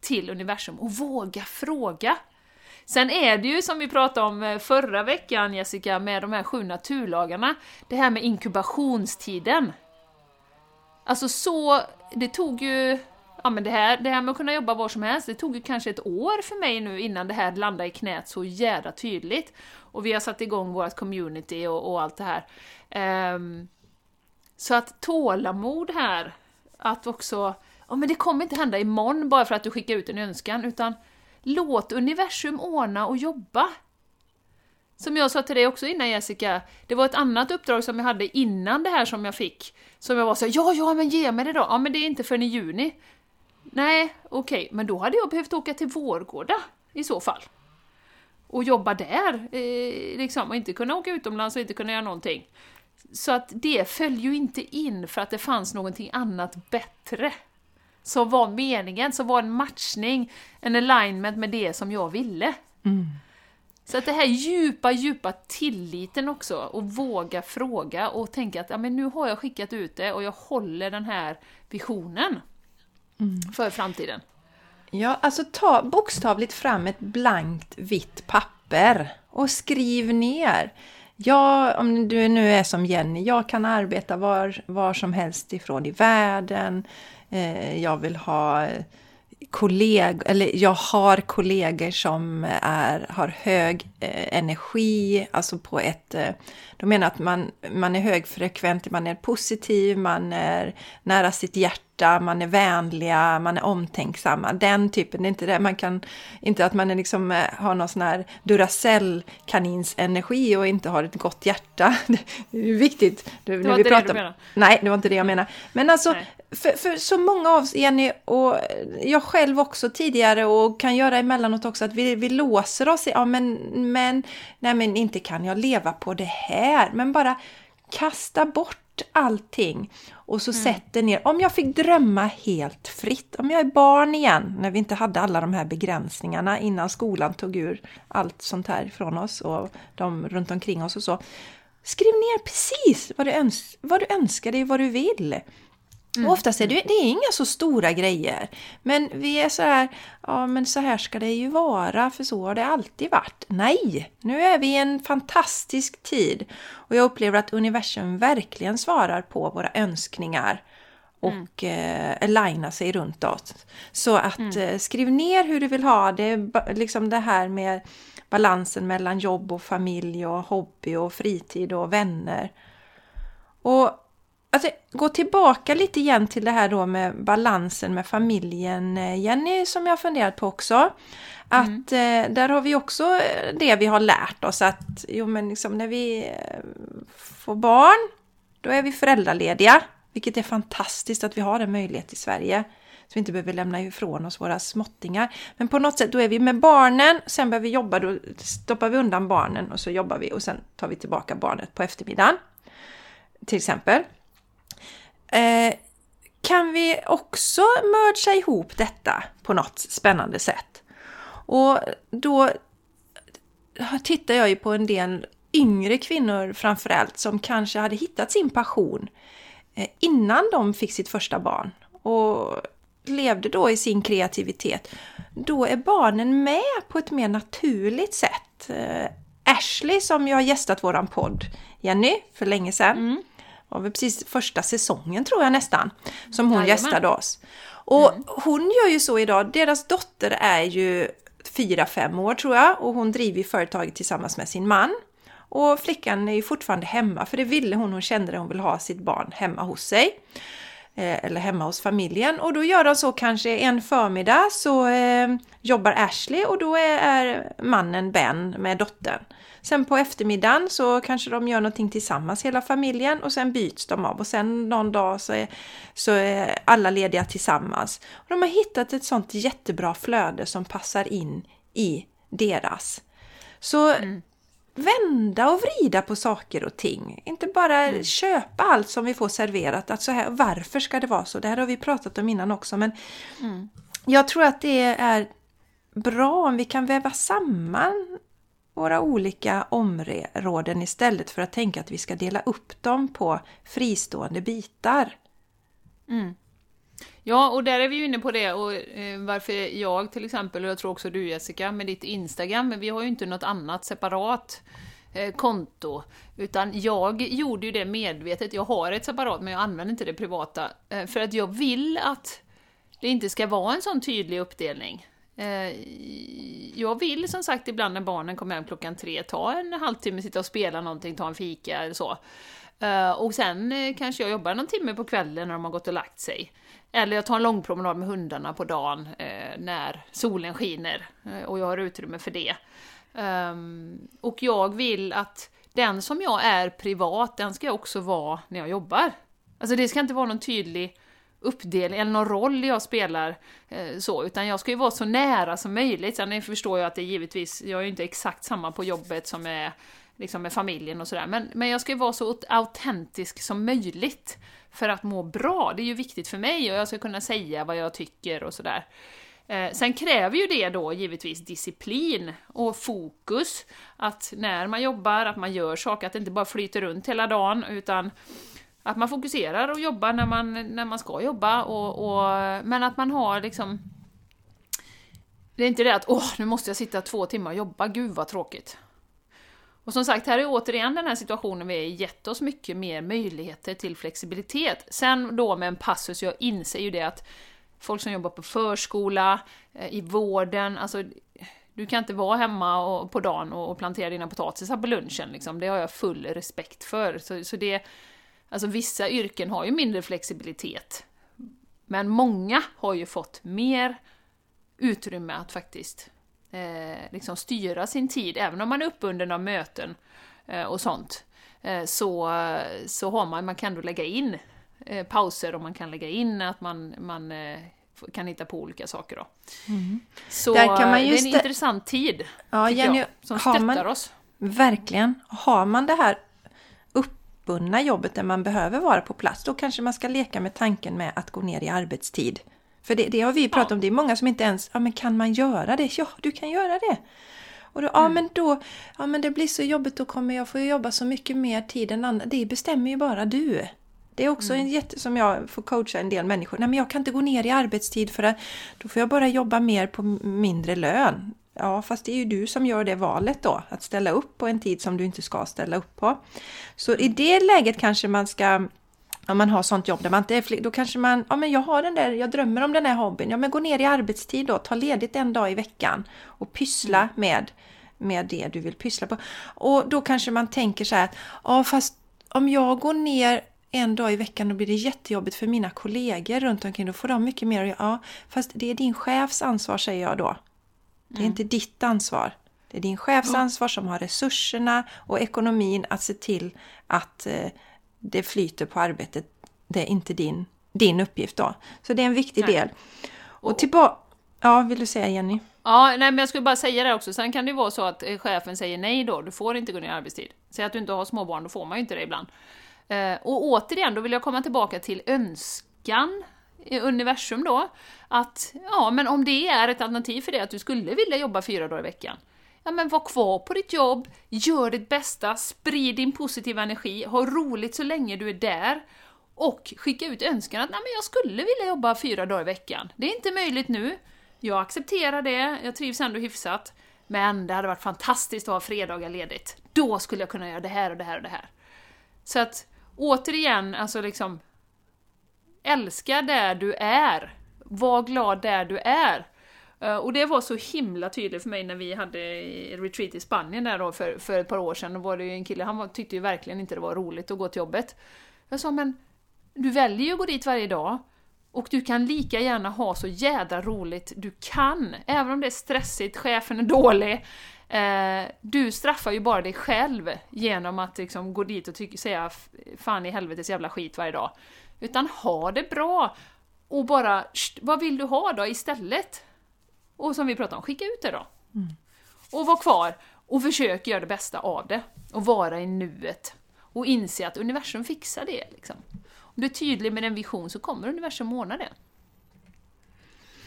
till universum och våga fråga. Sen är det ju som vi pratade om eh, förra veckan Jessica, med de här sju naturlagarna, det här med inkubationstiden. Alltså så, det tog ju ja men det här, det här med att kunna jobba var som helst, det tog ju kanske ett år för mig nu innan det här landade i knät så jävla tydligt. Och vi har satt igång vårt community och, och allt det här. Um, så att tålamod här, att också, ja men det kommer inte hända imorgon bara för att du skickar ut en önskan, utan låt universum ordna och jobba. Som jag sa till dig också innan Jessica, det var ett annat uppdrag som jag hade innan det här som jag fick. Som jag var så ja, ja, men ge mig det då! Ja, men det är inte förrän i juni. Nej, okej, okay, men då hade jag behövt åka till Vårgårda i så fall. Och jobba där, eh, liksom, och inte kunna åka utomlands och inte kunna göra någonting. Så att det föll ju inte in för att det fanns någonting annat bättre. Som var meningen, som var en matchning, en alignment med det som jag ville. Mm. Så att det här djupa, djupa tilliten också, och våga fråga och tänka att ja, men nu har jag skickat ut det och jag håller den här visionen mm. för framtiden. Ja, alltså ta bokstavligt fram ett blankt vitt papper och skriv ner. Ja, om du nu är som Jenny, jag kan arbeta var, var som helst ifrån i världen. Eh, jag vill ha kollegor, eller jag har kollegor som är, har hög eh, energi, alltså på ett... Eh, de menar att man, man är högfrekvent, man är positiv, man är nära sitt hjärta, man är vänliga, man är omtänksamma. Den typen, det är inte det man kan... Inte att man är liksom, eh, har någon sån här Duracell-kanins energi och inte har ett gott hjärta. Det är viktigt. Det var inte det du menade? Nej, det var inte det jag menade. Men alltså, för, för, så många av oss, Jenny, och jag själv också tidigare och kan göra emellanåt också, att vi, vi låser oss i, ja men, men, nej men inte kan jag leva på det här, men bara kasta bort allting och så mm. sätter ner, om jag fick drömma helt fritt, om jag är barn igen, när vi inte hade alla de här begränsningarna innan skolan tog ur allt sånt här från oss och de runt omkring oss och så. Skriv ner precis vad du, öns vad du önskar dig, vad du vill. Mm. Och oftast är det, det är inga så stora grejer. Men vi är så här, ja men så här ska det ju vara, för så har det alltid varit. Nej, nu är vi i en fantastisk tid. Och jag upplever att universum verkligen svarar på våra önskningar och mm. eh, aligna sig runt oss. Så att mm. eh, skriv ner hur du vill ha det, liksom det här med balansen mellan jobb och familj och hobby och fritid och vänner. Och Alltså, gå tillbaka lite igen till det här då med balansen med familjen, eh, Jenny, som jag har funderat på också. Att mm. eh, där har vi också eh, det vi har lärt oss att jo, men liksom, när vi får barn, då är vi föräldralediga. Vilket är fantastiskt att vi har en möjlighet i Sverige. Så vi inte behöver lämna ifrån oss våra småttingar. Men på något sätt, då är vi med barnen, sen börjar vi jobba, då stoppar vi undan barnen och så jobbar vi och sen tar vi tillbaka barnet på eftermiddagen. Till exempel. Eh, kan vi också mörda ihop detta på något spännande sätt? Och då tittar jag ju på en del yngre kvinnor framförallt som kanske hade hittat sin passion eh, innan de fick sitt första barn och levde då i sin kreativitet. Då är barnen med på ett mer naturligt sätt. Eh, Ashley som ju har gästat våran podd, Jenny, för länge sedan. Mm var väl precis första säsongen tror jag nästan, som hon Jajamän. gästade oss. Och mm. hon gör ju så idag, deras dotter är ju fyra fem år tror jag och hon driver företaget tillsammans med sin man. Och flickan är ju fortfarande hemma, för det ville hon, hon kände det, hon vill ha sitt barn hemma hos sig. Eh, eller hemma hos familjen. Och då gör de så kanske en förmiddag så eh, jobbar Ashley och då är, är mannen Ben med dottern. Sen på eftermiddagen så kanske de gör någonting tillsammans hela familjen och sen byts de av och sen någon dag så är, så är alla lediga tillsammans. Och de har hittat ett sånt jättebra flöde som passar in i deras. Så mm. vända och vrida på saker och ting. Inte bara mm. köpa allt som vi får serverat. Att så här, varför ska det vara så? Det här har vi pratat om innan också men mm. jag tror att det är bra om vi kan väva samman våra olika områden istället för att tänka att vi ska dela upp dem på fristående bitar. Mm. Ja, och där är vi ju inne på det och eh, varför jag till exempel, och jag tror också du Jessica, med ditt Instagram, men vi har ju inte något annat separat eh, konto. Utan jag gjorde ju det medvetet, jag har ett separat men jag använder inte det privata. Eh, för att jag vill att det inte ska vara en sån tydlig uppdelning. Eh, jag vill som sagt ibland när barnen kommer hem klockan tre ta en halvtimme, sitta och spela någonting, ta en fika eller så. Eh, och sen eh, kanske jag jobbar någon timme på kvällen när de har gått och lagt sig. Eller jag tar en lång promenad med hundarna på dagen när solen skiner och jag har utrymme för det. Ehm, och jag vill att den som jag är privat, den ska jag också vara när jag jobbar. Alltså det ska inte vara någon tydlig uppdelning eller någon roll jag spelar eh, så, utan jag ska ju vara så nära som möjligt. Sen förstår jag att det givetvis, jag är ju inte exakt samma på jobbet som är liksom med familjen och sådär, men, men jag ska ju vara så autentisk som möjligt för att må bra. Det är ju viktigt för mig och jag ska kunna säga vad jag tycker och sådär. Eh, sen kräver ju det då givetvis disciplin och fokus, att när man jobbar, att man gör saker, att det inte bara flyter runt hela dagen, utan att man fokuserar och jobbar när man, när man ska jobba, och, och, men att man har liksom... Det är inte det att åh, nu måste jag sitta två timmar och jobba, gud vad tråkigt. Och som sagt, här är återigen den här situationen vi har gett oss mycket mer möjligheter till flexibilitet. Sen då med en passus, jag inser ju det att folk som jobbar på förskola, eh, i vården, alltså du kan inte vara hemma och, på dagen och, och plantera dina potatisar på lunchen, liksom. det har jag full respekt för. Så, så det, alltså vissa yrken har ju mindre flexibilitet, men många har ju fått mer utrymme att faktiskt eh, liksom styra sin tid, även om man är uppbunden av möten eh, och sånt. Eh, så, så har man, man kan ändå lägga in eh, pauser och man kan lägga in att man, man eh, kan hitta på olika saker då. Mm. Så det är en intressant tid, ja, Jenny, jag, som stöttar man, oss. Verkligen. Har man det här uppbundna jobbet där man behöver vara på plats, då kanske man ska leka med tanken med att gå ner i arbetstid. För det, det har vi pratat ja. om, det är många som inte ens, ja men kan man göra det? Ja, du kan göra det. Och då, mm. ja men då, ja men det blir så jobbigt, då kommer jag få jobba så mycket mer tid än andra. Det bestämmer ju bara du. Det är också mm. en jätte, som jag får coacha en del människor. Nej men jag kan inte gå ner i arbetstid för att då får jag bara jobba mer på mindre lön. Ja, fast det är ju du som gör det valet då, att ställa upp på en tid som du inte ska ställa upp på. Så i det läget kanske man ska om man har sånt jobb där man inte är då kanske man, ja men jag har den där, jag drömmer om den här hobbyn, ja men gå ner i arbetstid då, ta ledigt en dag i veckan och pyssla mm. med, med det du vill pyssla på. Och då kanske man tänker så här, ja fast om jag går ner en dag i veckan då blir det jättejobbigt för mina kollegor runt omkring, då får de mycket mer att göra. Ja, fast det är din chefs ansvar säger jag då. Det är mm. inte ditt ansvar. Det är din chefs ansvar som har resurserna och ekonomin att se till att eh, det flyter på arbetet. Det är inte din, din uppgift då. Så det är en viktig nej. del. Och tillbaka... Ja, vill du säga Jenny? Ja, nej men jag skulle bara säga det också. Sen kan det vara så att eh, chefen säger nej då, du får inte gå ner i arbetstid. Säg att du inte har småbarn, då får man ju inte det ibland. Eh, och återigen, då vill jag komma tillbaka till önskan universum då. Att, ja men om det är ett alternativ för dig att du skulle vilja jobba fyra dagar i veckan, ja men var kvar på ditt jobb, gör ditt bästa, sprid din positiva energi, ha roligt så länge du är där och skicka ut önskan att Nej, men jag skulle vilja jobba fyra dagar i veckan. Det är inte möjligt nu. Jag accepterar det, jag trivs ändå hyfsat. Men det hade varit fantastiskt att ha fredagar ledigt. Då skulle jag kunna göra det här och det här och det här. Så att återigen, alltså liksom älska där du är. Var glad där du är. Eh, och det var så himla tydligt för mig när vi hade retreat i Spanien där då för, för ett par år sedan. Då var det ju en kille, han var, tyckte ju verkligen inte det var roligt att gå till jobbet. Jag sa, men du väljer ju att gå dit varje dag. Och du kan lika gärna ha så jädra roligt du kan, även om det är stressigt, chefen är dålig. Eh, du straffar ju bara dig själv genom att liksom gå dit och tycka, säga fan i helvetes jävla skit varje dag. Utan ha det bra! Och bara, vad vill du ha då istället? Och som vi pratade om, skicka ut det då. Mm. Och var kvar och försök göra det bästa av det. Och vara i nuet. Och inse att universum fixar det. Liksom. Om du är tydlig med en vision så kommer universum ordna det.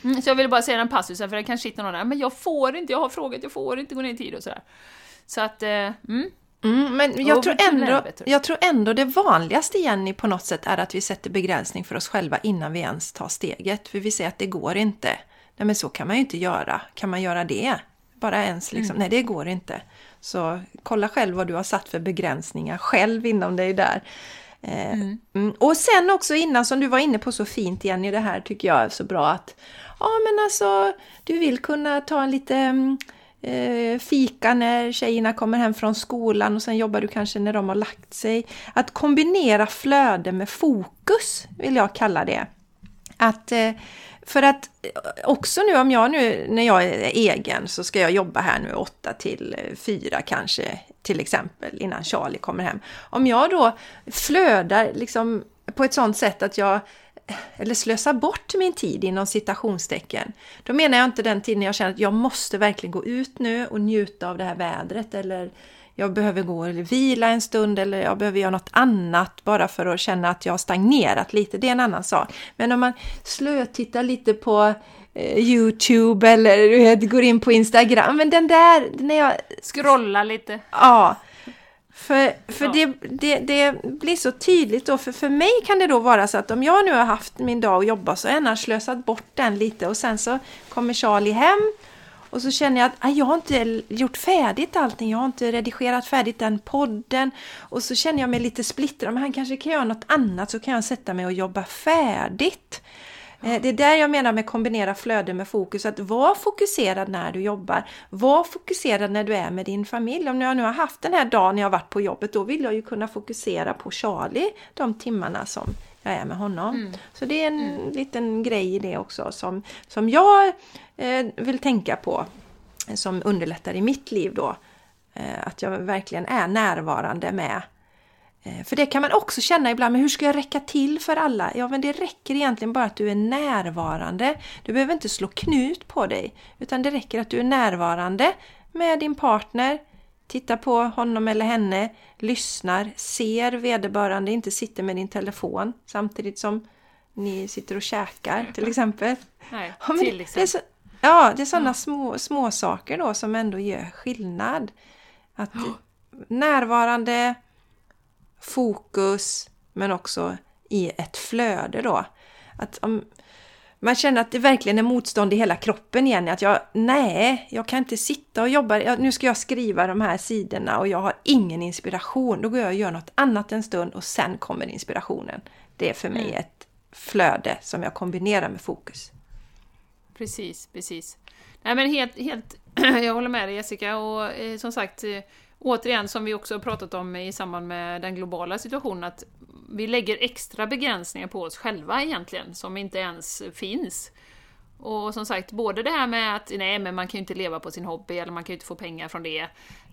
Mm, så jag vill bara säga den passusen, för det kanske sitter någon där, men jag får inte, jag har frågat, jag får inte gå ner i tid och sådär. Så att, eh, mm. Mm, men jag tror, ändå, jag tror ändå det vanligaste Jenny på något sätt är att vi sätter begränsning för oss själva innan vi ens tar steget. För vi säger att det går inte. Nej men så kan man ju inte göra. Kan man göra det? Bara ens liksom, mm. nej det går inte. Så kolla själv vad du har satt för begränsningar själv inom dig där. Eh, mm. Mm. Och sen också innan som du var inne på så fint Jenny, det här tycker jag är så bra att ja men alltså du vill kunna ta en lite mm, Eh, fika när tjejerna kommer hem från skolan och sen jobbar du kanske när de har lagt sig. Att kombinera flöde med fokus vill jag kalla det. Att eh, för att eh, också nu om jag nu när jag är egen så ska jag jobba här nu 8 till eh, 4 kanske till exempel innan Charlie kommer hem. Om jag då flödar liksom på ett sånt sätt att jag eller slösar bort min tid inom citationstecken. Då menar jag inte den tiden jag känner att jag måste verkligen gå ut nu och njuta av det här vädret eller jag behöver gå och vila en stund eller jag behöver göra något annat bara för att känna att jag har stagnerat lite. Det är en annan sak. Men om man slötittar lite på eh, Youtube eller vet, går in på Instagram. Men den där, när jag... Scrolla lite. Ja. För, för ja. det, det, det, blir så tydligt då, för, för mig kan det då vara så att om jag nu har haft min dag och jobbat så har jag slösat bort den lite och sen så kommer Charlie hem och så känner jag att jag har inte gjort färdigt allting. Jag har inte redigerat färdigt den podden. Och så känner jag mig lite splittrad. Men han kanske kan göra något annat så kan jag sätta mig och jobba färdigt. Eh, Det är där jag menar med kombinera flöde med fokus. Att vara fokuserad när du jobbar. Var fokuserad när du är med din familj. Om jag nu har haft den här dagen när jag har varit på jobbet, då vill jag ju kunna fokusera på Charlie de timmarna som jag är med honom. Mm. Så det är en liten grej i det också som, som jag eh, vill tänka på. Som underlättar i mitt liv då. Eh, att jag verkligen är närvarande med För det kan man också känna ibland, men hur ska jag räcka till för alla? Ja, men det räcker egentligen bara att du är närvarande. Du behöver inte slå knut på dig, utan det räcker att du är närvarande med din partner, tittar på honom eller henne, lyssnar, ser vederbörande, inte sitter med din telefon samtidigt som ni sitter och käkar till exempel. Nej, Ja, till exempel. det är så, ja, det är sådana små, små saker då som ändå gör skillnad. Att närvarande, fokus, men också i ett flöde då. Att om man känner att det verkligen är motstånd i hela kroppen igen. Att jag, nej, jag kan inte sitta och jobba. Nu ska jag skriva de här sidorna och jag har ingen inspiration. Då går jag och gör något annat en stund och sen kommer inspirationen. Det är för mig ett flöde som jag kombinerar med fokus. Precis, precis. Nej men helt, helt jag håller med dig Jessica och eh, som sagt eh, återigen som vi också har pratat om i samband med den globala situationen att vi lägger extra begränsningar på oss själva egentligen som inte ens finns. Och som sagt, både det här med att nej men man kan ju inte leva på sin hobby eller man kan ju inte få pengar från det.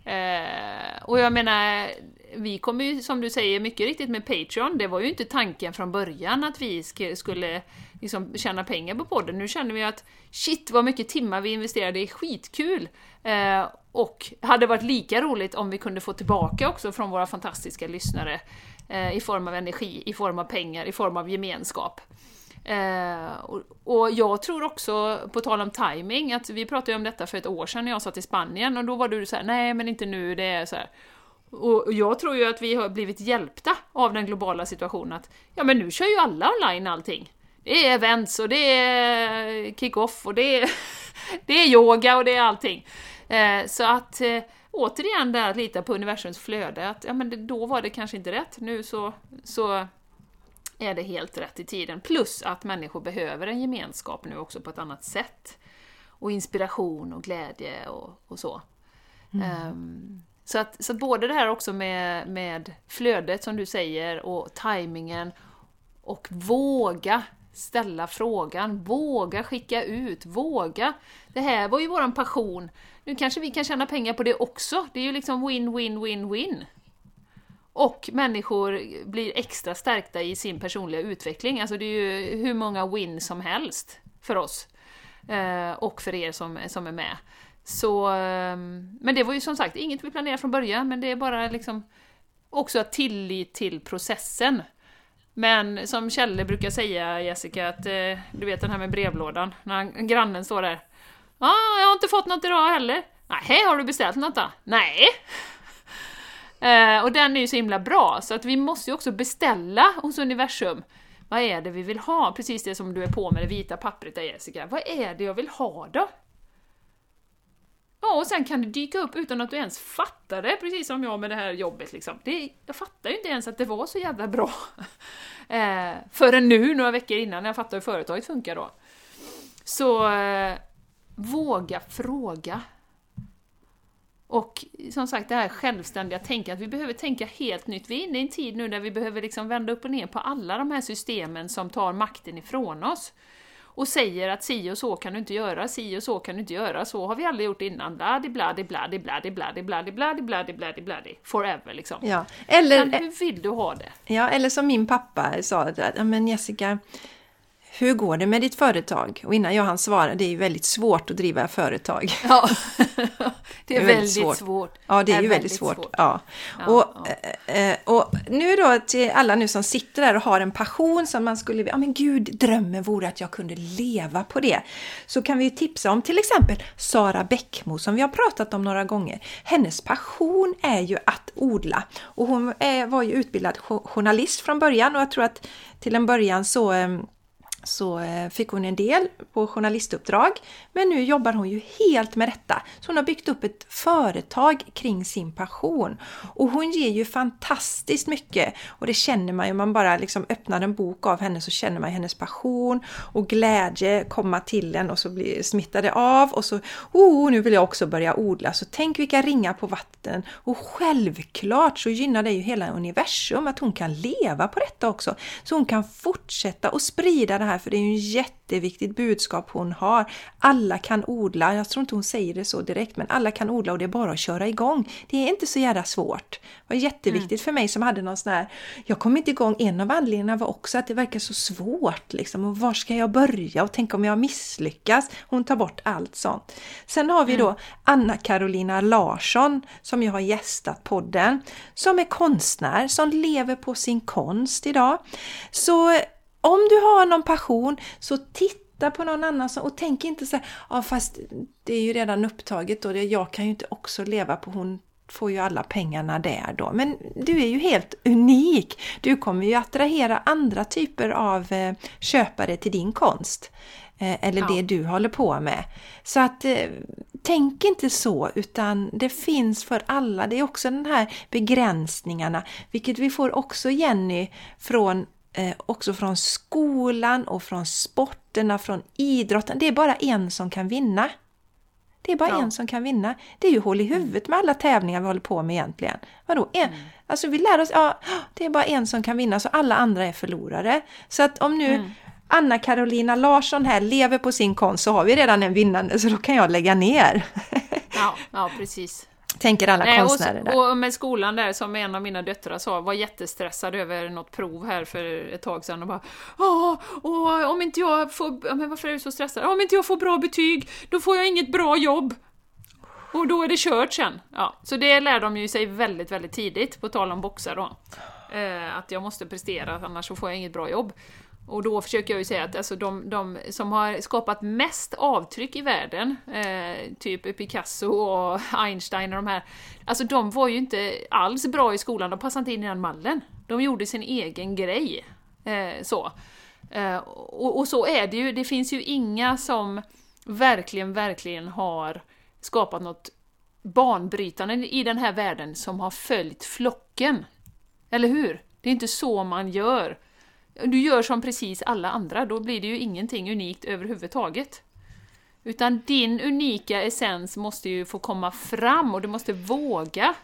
Eh, och jag menar, vi kommer ju som du säger mycket riktigt med Patreon, det var ju inte tanken från början att vi sk- skulle liksom tjäna pengar på podden. Nu känner vi att shit vad mycket timmar vi investerade, det är skitkul! Eh, och hade varit lika roligt om vi kunde få tillbaka också från våra fantastiska lyssnare eh, i form av energi, i form av pengar, i form av gemenskap. Eh, och, och jag tror också, på tal om timing, att vi pratade ju om detta för ett år sedan när jag satt i Spanien och då var du så här: nej men inte nu, det är så här. Och och jag tror ju att vi har blivit hjälpta av den globala situationen att ja men nu kör ju alla online allting. Det är events och det är kick-off och det är, det är yoga och det är allting. Eh, så att eh, återigen där att lita på universums flöde, att ja men det, då var det kanske inte rätt, nu så, så är det helt rätt i tiden. Plus att människor behöver en gemenskap nu också på ett annat sätt. Och inspiration och glädje och, och så. Ehm, så, att, så att både det här också med, med flödet som du säger och tajmingen och våga ställa frågan, våga skicka ut, våga. Det här var ju våran passion. Nu kanske vi kan tjäna pengar på det också. Det är ju liksom win, win, win, win. Och människor blir extra stärkta i sin personliga utveckling. Alltså det är ju hur många win som helst för oss. Eh, och för er som, som är med. Så, ehm, men det var ju som sagt inget vi planerade från början, men det är bara liksom också tillit till processen. Men som Kjelle brukar säga, Jessica, att eh, du vet den här med brevlådan, när grannen står där. Ja, ah, jag har inte fått något idag heller. Nej, har du beställt något då? Nej. Eh, och den är ju så himla bra, så att vi måste ju också beställa hos universum. Vad är det vi vill ha? Precis det som du är på med det vita pappret där Jessica. Vad är det jag vill ha då? Ja, och sen kan det dyka upp utan att du ens fattar det, precis som jag med det här jobbet liksom. Det, jag fattar ju inte ens att det var så jävla bra. Eh, förrän nu, några veckor innan, när jag fattar hur företaget funkar då. Så eh, våga fråga. Och som sagt, det här självständiga tänket, att vi behöver tänka helt nytt. Vi är inne i en tid nu där vi behöver liksom vända upp och ner på alla de här systemen som tar makten ifrån oss. Och säger att si och så kan du inte göra, si och så kan du inte göra, så har vi aldrig gjort innan. Bladi, bladi, bladi, bladi, bladi, bladi, bladi, bladi, bladi, bladi. Forever liksom. Ja. Eller, Men hur vill du ha det? Ja, eller som min pappa sa, men Jessica, hur går det med ditt företag? Och innan jag hann svara, det är ju väldigt svårt att driva företag. Ja, det är, väldigt, svårt. svårt. Ja, det är, Är ju väldigt svårt. svårt. Ja. Ja, och, eh, eh, och nu då till alla nu som sitter där och har en passion som man skulle ja men gud, drömmen vore att jag kunde leva på det. Så kan vi ju tipsa om till exempel Sara Bäckmo som vi har pratat om några gånger. Hennes passion är ju att odla och hon är, var ju utbildad jo- journalist från början och jag tror att till en början så eh, så eh, fick hon en del på journalistuppdrag. Men nu jobbar hon ju helt med detta. Så hon har byggt upp ett företag kring sin passion. Och hon ger ju fantastiskt mycket. Och det känner man ju, om man bara liksom öppnar en bok av henne så känner man hennes passion och glädje komma till en och så blir smittade av och så oh, nu vill jag också börja odla. Så tänk vilka ringar på vatten. Och självklart så gynnar det ju hela universum att hon kan leva på detta också. Så hon kan fortsätta och sprida det här för det är ju en jätteviktigt budskap hon har. Alla kan odla, jag tror inte hon säger det så direkt, men alla kan odla och det är bara att köra igång. Det är inte så jävla svårt. Det var jätteviktigt mm. för mig som hade någon sån här, jag kom inte igång, en av anledningarna var också att det verkar så svårt liksom, och var ska jag börja och tänk om jag misslyckas? Hon tar bort allt sånt. Sen har vi mm. då Anna-Carolina Larsson som ju har gästat podden, som är konstnär, som lever på sin konst idag. Så om du har någon passion så titta på någon annan och tänk inte så här, ja fast det är ju redan upptaget och jag kan ju inte också leva på hon får ju alla pengarna där då. Men du är ju helt unik! Du kommer ju attrahera andra typer av eh, köpare till din konst. Eh, eller ja. det du håller på med. Så att eh, tänk inte så utan det finns för alla. Det är också den här begränsningarna, vilket vi får också Jenny från eh, också från skolan och från sporterna, från idrotten. Det är bara en som kan vinna. Det är bara ja. en som kan vinna. Det är ju hål i huvudet med alla tävlingar vi håller på med egentligen. Vadå? En, mm. Alltså vi lär oss, ja, det är bara en som kan vinna så alla andra är förlorare. Så att om nu mm. Anna-Carolina Larsson här lever på sin konst så har vi redan en vinnande så då kan jag lägga ner. ja, ja, precis. Tänker alla Nej, konstnärer och, där. Och med skolan där, som en av mina döttrar sa, var jättestressad över något prov här för ett tag sedan och bara Åh, åh om inte jag får, men varför är du så stressad? Om inte jag får bra betyg, då får jag inget bra jobb. Och då är det kört sen. Ja, så det lär de ju sig väldigt, väldigt tidigt, på tal om boxar då. Eh, att jag måste prestera, annars så får jag inget bra jobb. Och då försöker jag ju säga att alltså de, de som har skapat mest avtryck i världen, eh, typ Picasso och Einstein och de här, alltså de var ju inte alls bra i skolan, de passade inte in i den mallen. De gjorde sin egen grej. Eh, så. Eh, och, och, så är det ju, det finns ju inga som verkligen, verkligen har skapat något banbrytande i den här världen som har följt flocken. Eller hur? Det är inte så man gör du gör som precis alla andra, då blir det ju ingenting unikt överhuvudtaget. Utan din unika essens måste ju få komma fram och du måste våga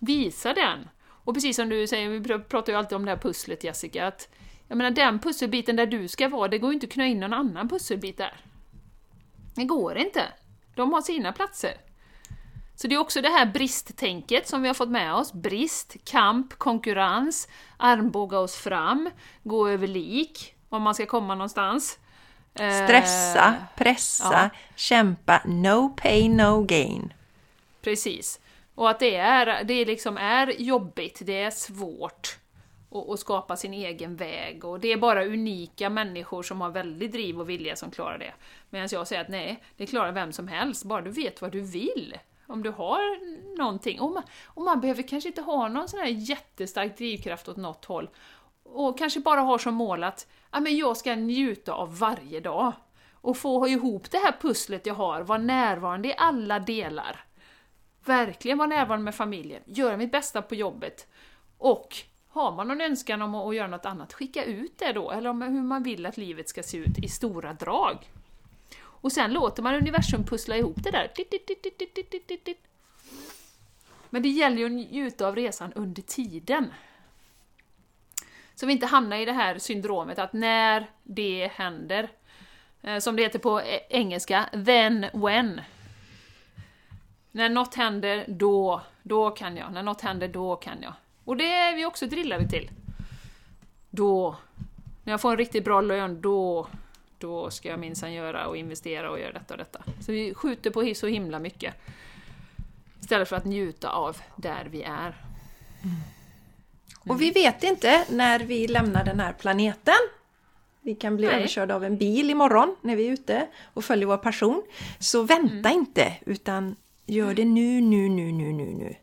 visa den. Och precis som du säger, vi pratar ju alltid om det här pusslet Jessica, att jag menar den pusselbiten där du ska vara, det går ju inte att knö in någon annan pusselbit där. Det går inte. De har sina platser. Så det är också det här bristtänket som vi har fått med oss. Brist, kamp, konkurrens, armbåga oss fram, gå över lik om man ska komma någonstans. Stressa, eh, pressa, ja. kämpa, no pain, no gain. Precis. Och att det, är, det liksom är jobbigt, det är svårt att skapa sin egen väg. Och det är bara unika människor som har väldigt driv och vilja som klarar det. Medan jag säger att nej, det klarar vem som helst, bara du vet vad du vill. Om du har någonting, och man, och man behöver kanske inte ha någon sån här jättestark drivkraft åt något håll, och kanske bara har som mål att ja, men jag ska njuta av varje dag. Och få ihop det här pusslet jag har, vara närvarande i alla delar. Verkligen vara närvarande med familjen, göra mitt bästa på jobbet. Och har man någon önskan om att göra något annat, skicka ut det då, eller om hur man vill att livet ska se ut i stora drag. Och sen låter man universum pussla ihop det där. Men det gäller ju att njuta av resan under tiden. Så vi inte hamnar i det här syndromet att när det händer, eh, som det heter på e- engelska, then when. När något händer, då, då kan jag. När något händer, då kan jag. Och det är vi också drillade till. Då. När jag får en riktigt bra lön, då då ska jag minsann göra och investera och göra detta och detta. Så vi skjuter på så himla mycket. Istället för att njuta av där vi är. Mm. Och vi vet inte när vi lämnar den här planeten. Vi kan bli Nej. överkörda av en bil imorgon när vi är ute och följer vår passion. Så vänta mm. inte, utan gör det nu, nu, nu, nu, nu, nu.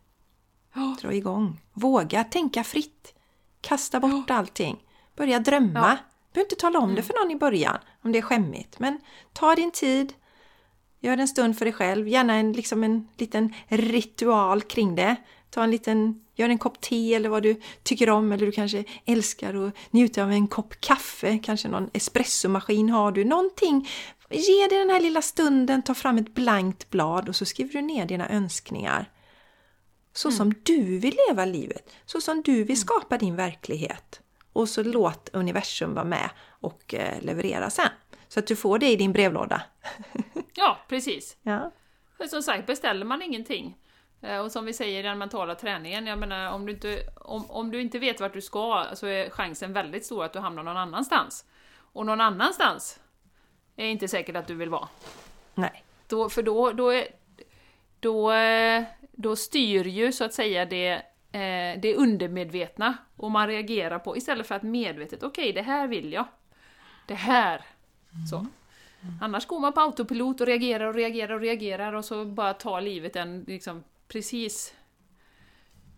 Dra igång. Våga tänka fritt. Kasta bort allting. Börja drömma. Du behöver inte tala om det för någon i början om det är skämmigt. Men ta din tid, gör en stund för dig själv, gärna en, liksom en liten ritual kring det. Ta en liten, gör en kopp te eller vad du tycker om eller du kanske älskar att njuta av en kopp kaffe, kanske någon espressomaskin har du, någonting. Ge dig den här lilla stunden, ta fram ett blankt blad och så skriver du ner dina önskningar. Så som du vill leva livet, så som du vill skapa din verklighet. Och så låt universum vara med och eh, leverera sen. Så att du får det i din brevlåda. Ja, precis. Ja. Som sagt, beställer man ingenting, eh, och som vi säger i den mentala träningen, jag menar om du inte, om, om du inte vet vart du ska så är chansen väldigt stor att du hamnar någon annanstans. Och någon annanstans är inte säkert att du vill vara. Nej. Då, för då, då, är, då, eh, då styr ju så att säga det, eh, det undermedvetna och man reagerar på istället för att medvetet, okej det här vill jag. Det här. Så. Annars går man på autopilot och reagerar och reagerar och reagerar och så bara tar livet en liksom precis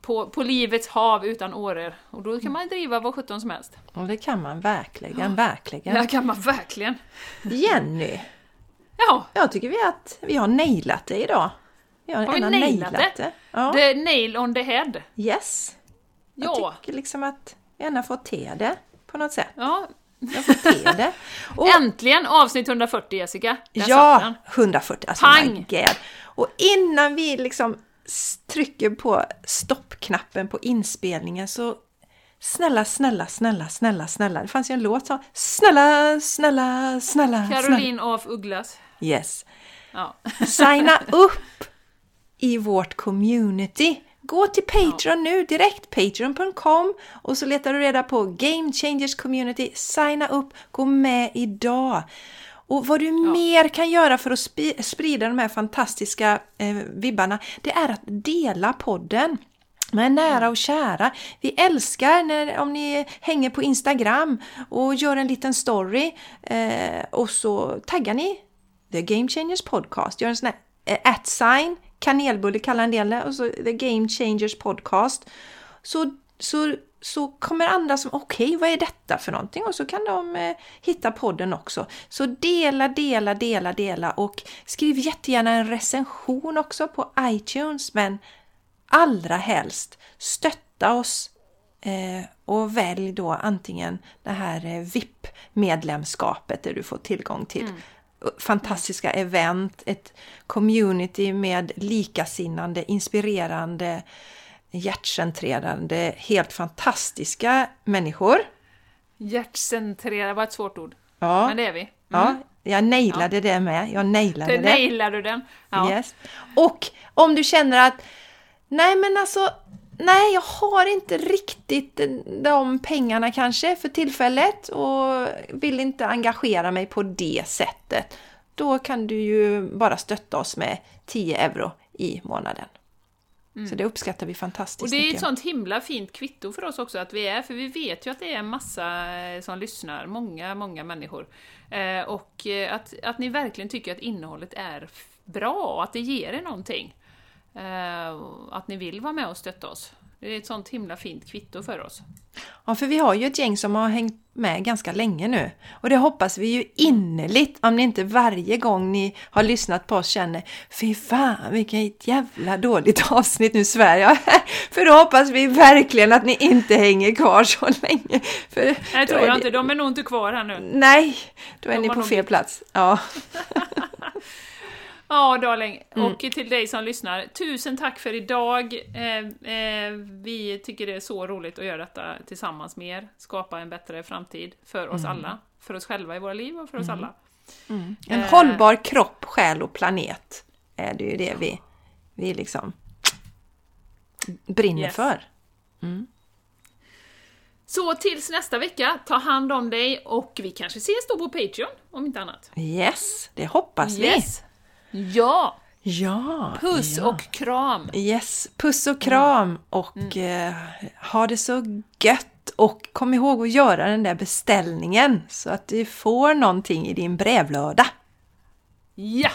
på, på livets hav utan åror. Och då kan man driva vad sjutton som helst. Och det kan man verkligen, verkligen. Det kan man verkligen. Jenny, Ja, jag tycker vi att vi har nailat det idag. Har, vi gärna nailat det? Ja. the nail on the head. Yes. Jag Ja, tycker liksom att gärna får te det på något sätt. ja. Jag får te det. Och, Äntligen avsnitt 140 Jessica! Där ja, den. 140. Alltså Pang! Och innan vi liksom trycker på stoppknappen på inspelningen så Snälla, snälla, snälla, snälla, snälla. Det fanns ju en låt som Snälla, snälla, snälla, snälla. Caroline af Ugglas. Yes. Ja. Signa upp i vårt community. Gå till Patreon nu direkt, patreon.com och så letar du reda på Game Changers Community. Signa upp, gå med idag. Och vad du mer kan göra för att sprida de här fantastiska eh, vibbarna, det är att dela podden med nära och kära. Vi älskar när, om ni hänger på Instagram och gör en liten story eh, och så taggar ni The Game Changers Podcast. Gör en sån här eh, at-sign, kanelbulle kallar en del det, och så The Game Changers Podcast. Så, så, så kommer andra som, okej, vad är detta för någonting? Och så kan de eh, hitta podden också. Så dela, dela, dela, dela och skriv jättegärna en recension också på iTunes, men allra helst stötta oss eh, och välj då antingen det här eh, VIP-medlemskapet där du får tillgång till mm fantastiska event, ett community med likasinnande, inspirerande, hjärtcentrerande, helt fantastiska människor. Hjärtcentrera var ett svårt ord. Ja, Men det är vi. Mm. ja jag nailade det med. Jag nailade Det det. nailade du den. Ja. Yes. Och om du känner att nej men alltså nej jag har inte riktigt de pengarna kanske för tillfället och vill inte engagera mig på det sättet. Då kan du ju bara stötta oss med 10 euro i månaden. Så det uppskattar vi fantastiskt Mm. Och det är ett sånt himla fint kvitto för oss också att vi är, för vi vet ju att det är en massa eh, som lyssnar, många, många människor. Eh, och eh, att, att ni verkligen tycker att innehållet är bra, att det ger er någonting. Eh, att ni vill vara med och stötta oss. Det är ett sånt himla fint kvitto för oss. Ja, för vi har ju ett gäng som har hängt med ganska länge nu. Och det hoppas vi ju innerligt, om ni inte varje gång ni har lyssnat på oss känner Fy fan vilket jävla dåligt avsnitt nu jag. För då hoppas vi verkligen att ni inte hänger kvar så länge. För Nej, tror jag inte, de är nog inte kvar här nu. Nej, då är De ni på nog fel plats. Ja, Ja, darling. Mm. Och till dig som lyssnar, tusen tack för idag. Eh, eh, vi tycker det är så roligt att göra detta tillsammans med er. Skapa en bättre framtid för oss Mm. alla. För oss själva i våra liv och för oss alla. en Eh. hållbar kropp, själ och planet är det ju det vi, vi liksom brinner Yes. för. Så tills nästa vecka, ta hand om dig och vi kanske ses då på Patreon, om inte annat. Yes, det hoppas vi. Yes! Ja! Ja, Puss ja. och kram! Yes, puss och kram och eh, ha det så gött och kom ihåg att göra den där beställningen så att du får någonting i din brevlåda. Ja!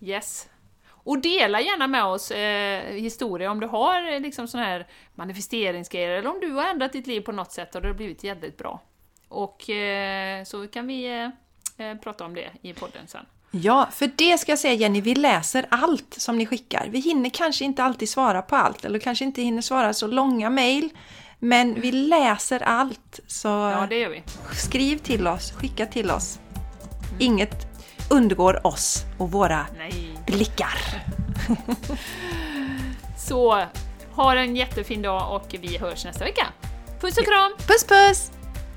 Yes! Och dela gärna med oss eh, historier om du har eh, liksom sån här manifesteringsgrejer eller om du har ändrat ditt liv på något sätt och det har blivit jävligt bra. Och eh, så kan vi eh, eh, prata om det i podden sen. Ja, för det ska jag säga Jenny, vi läser allt som ni skickar. Vi hinner kanske inte alltid svara på allt, eller kanske inte hinner svara så långa mejl. Men vi läser allt, så Ja, det gör vi. skriv till oss, skicka till oss. Inget undgår oss och våra Nej. blickar. Så ha en jättefin dag och vi hörs nästa vecka. Puss och kram! Puss puss!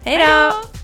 Hej då!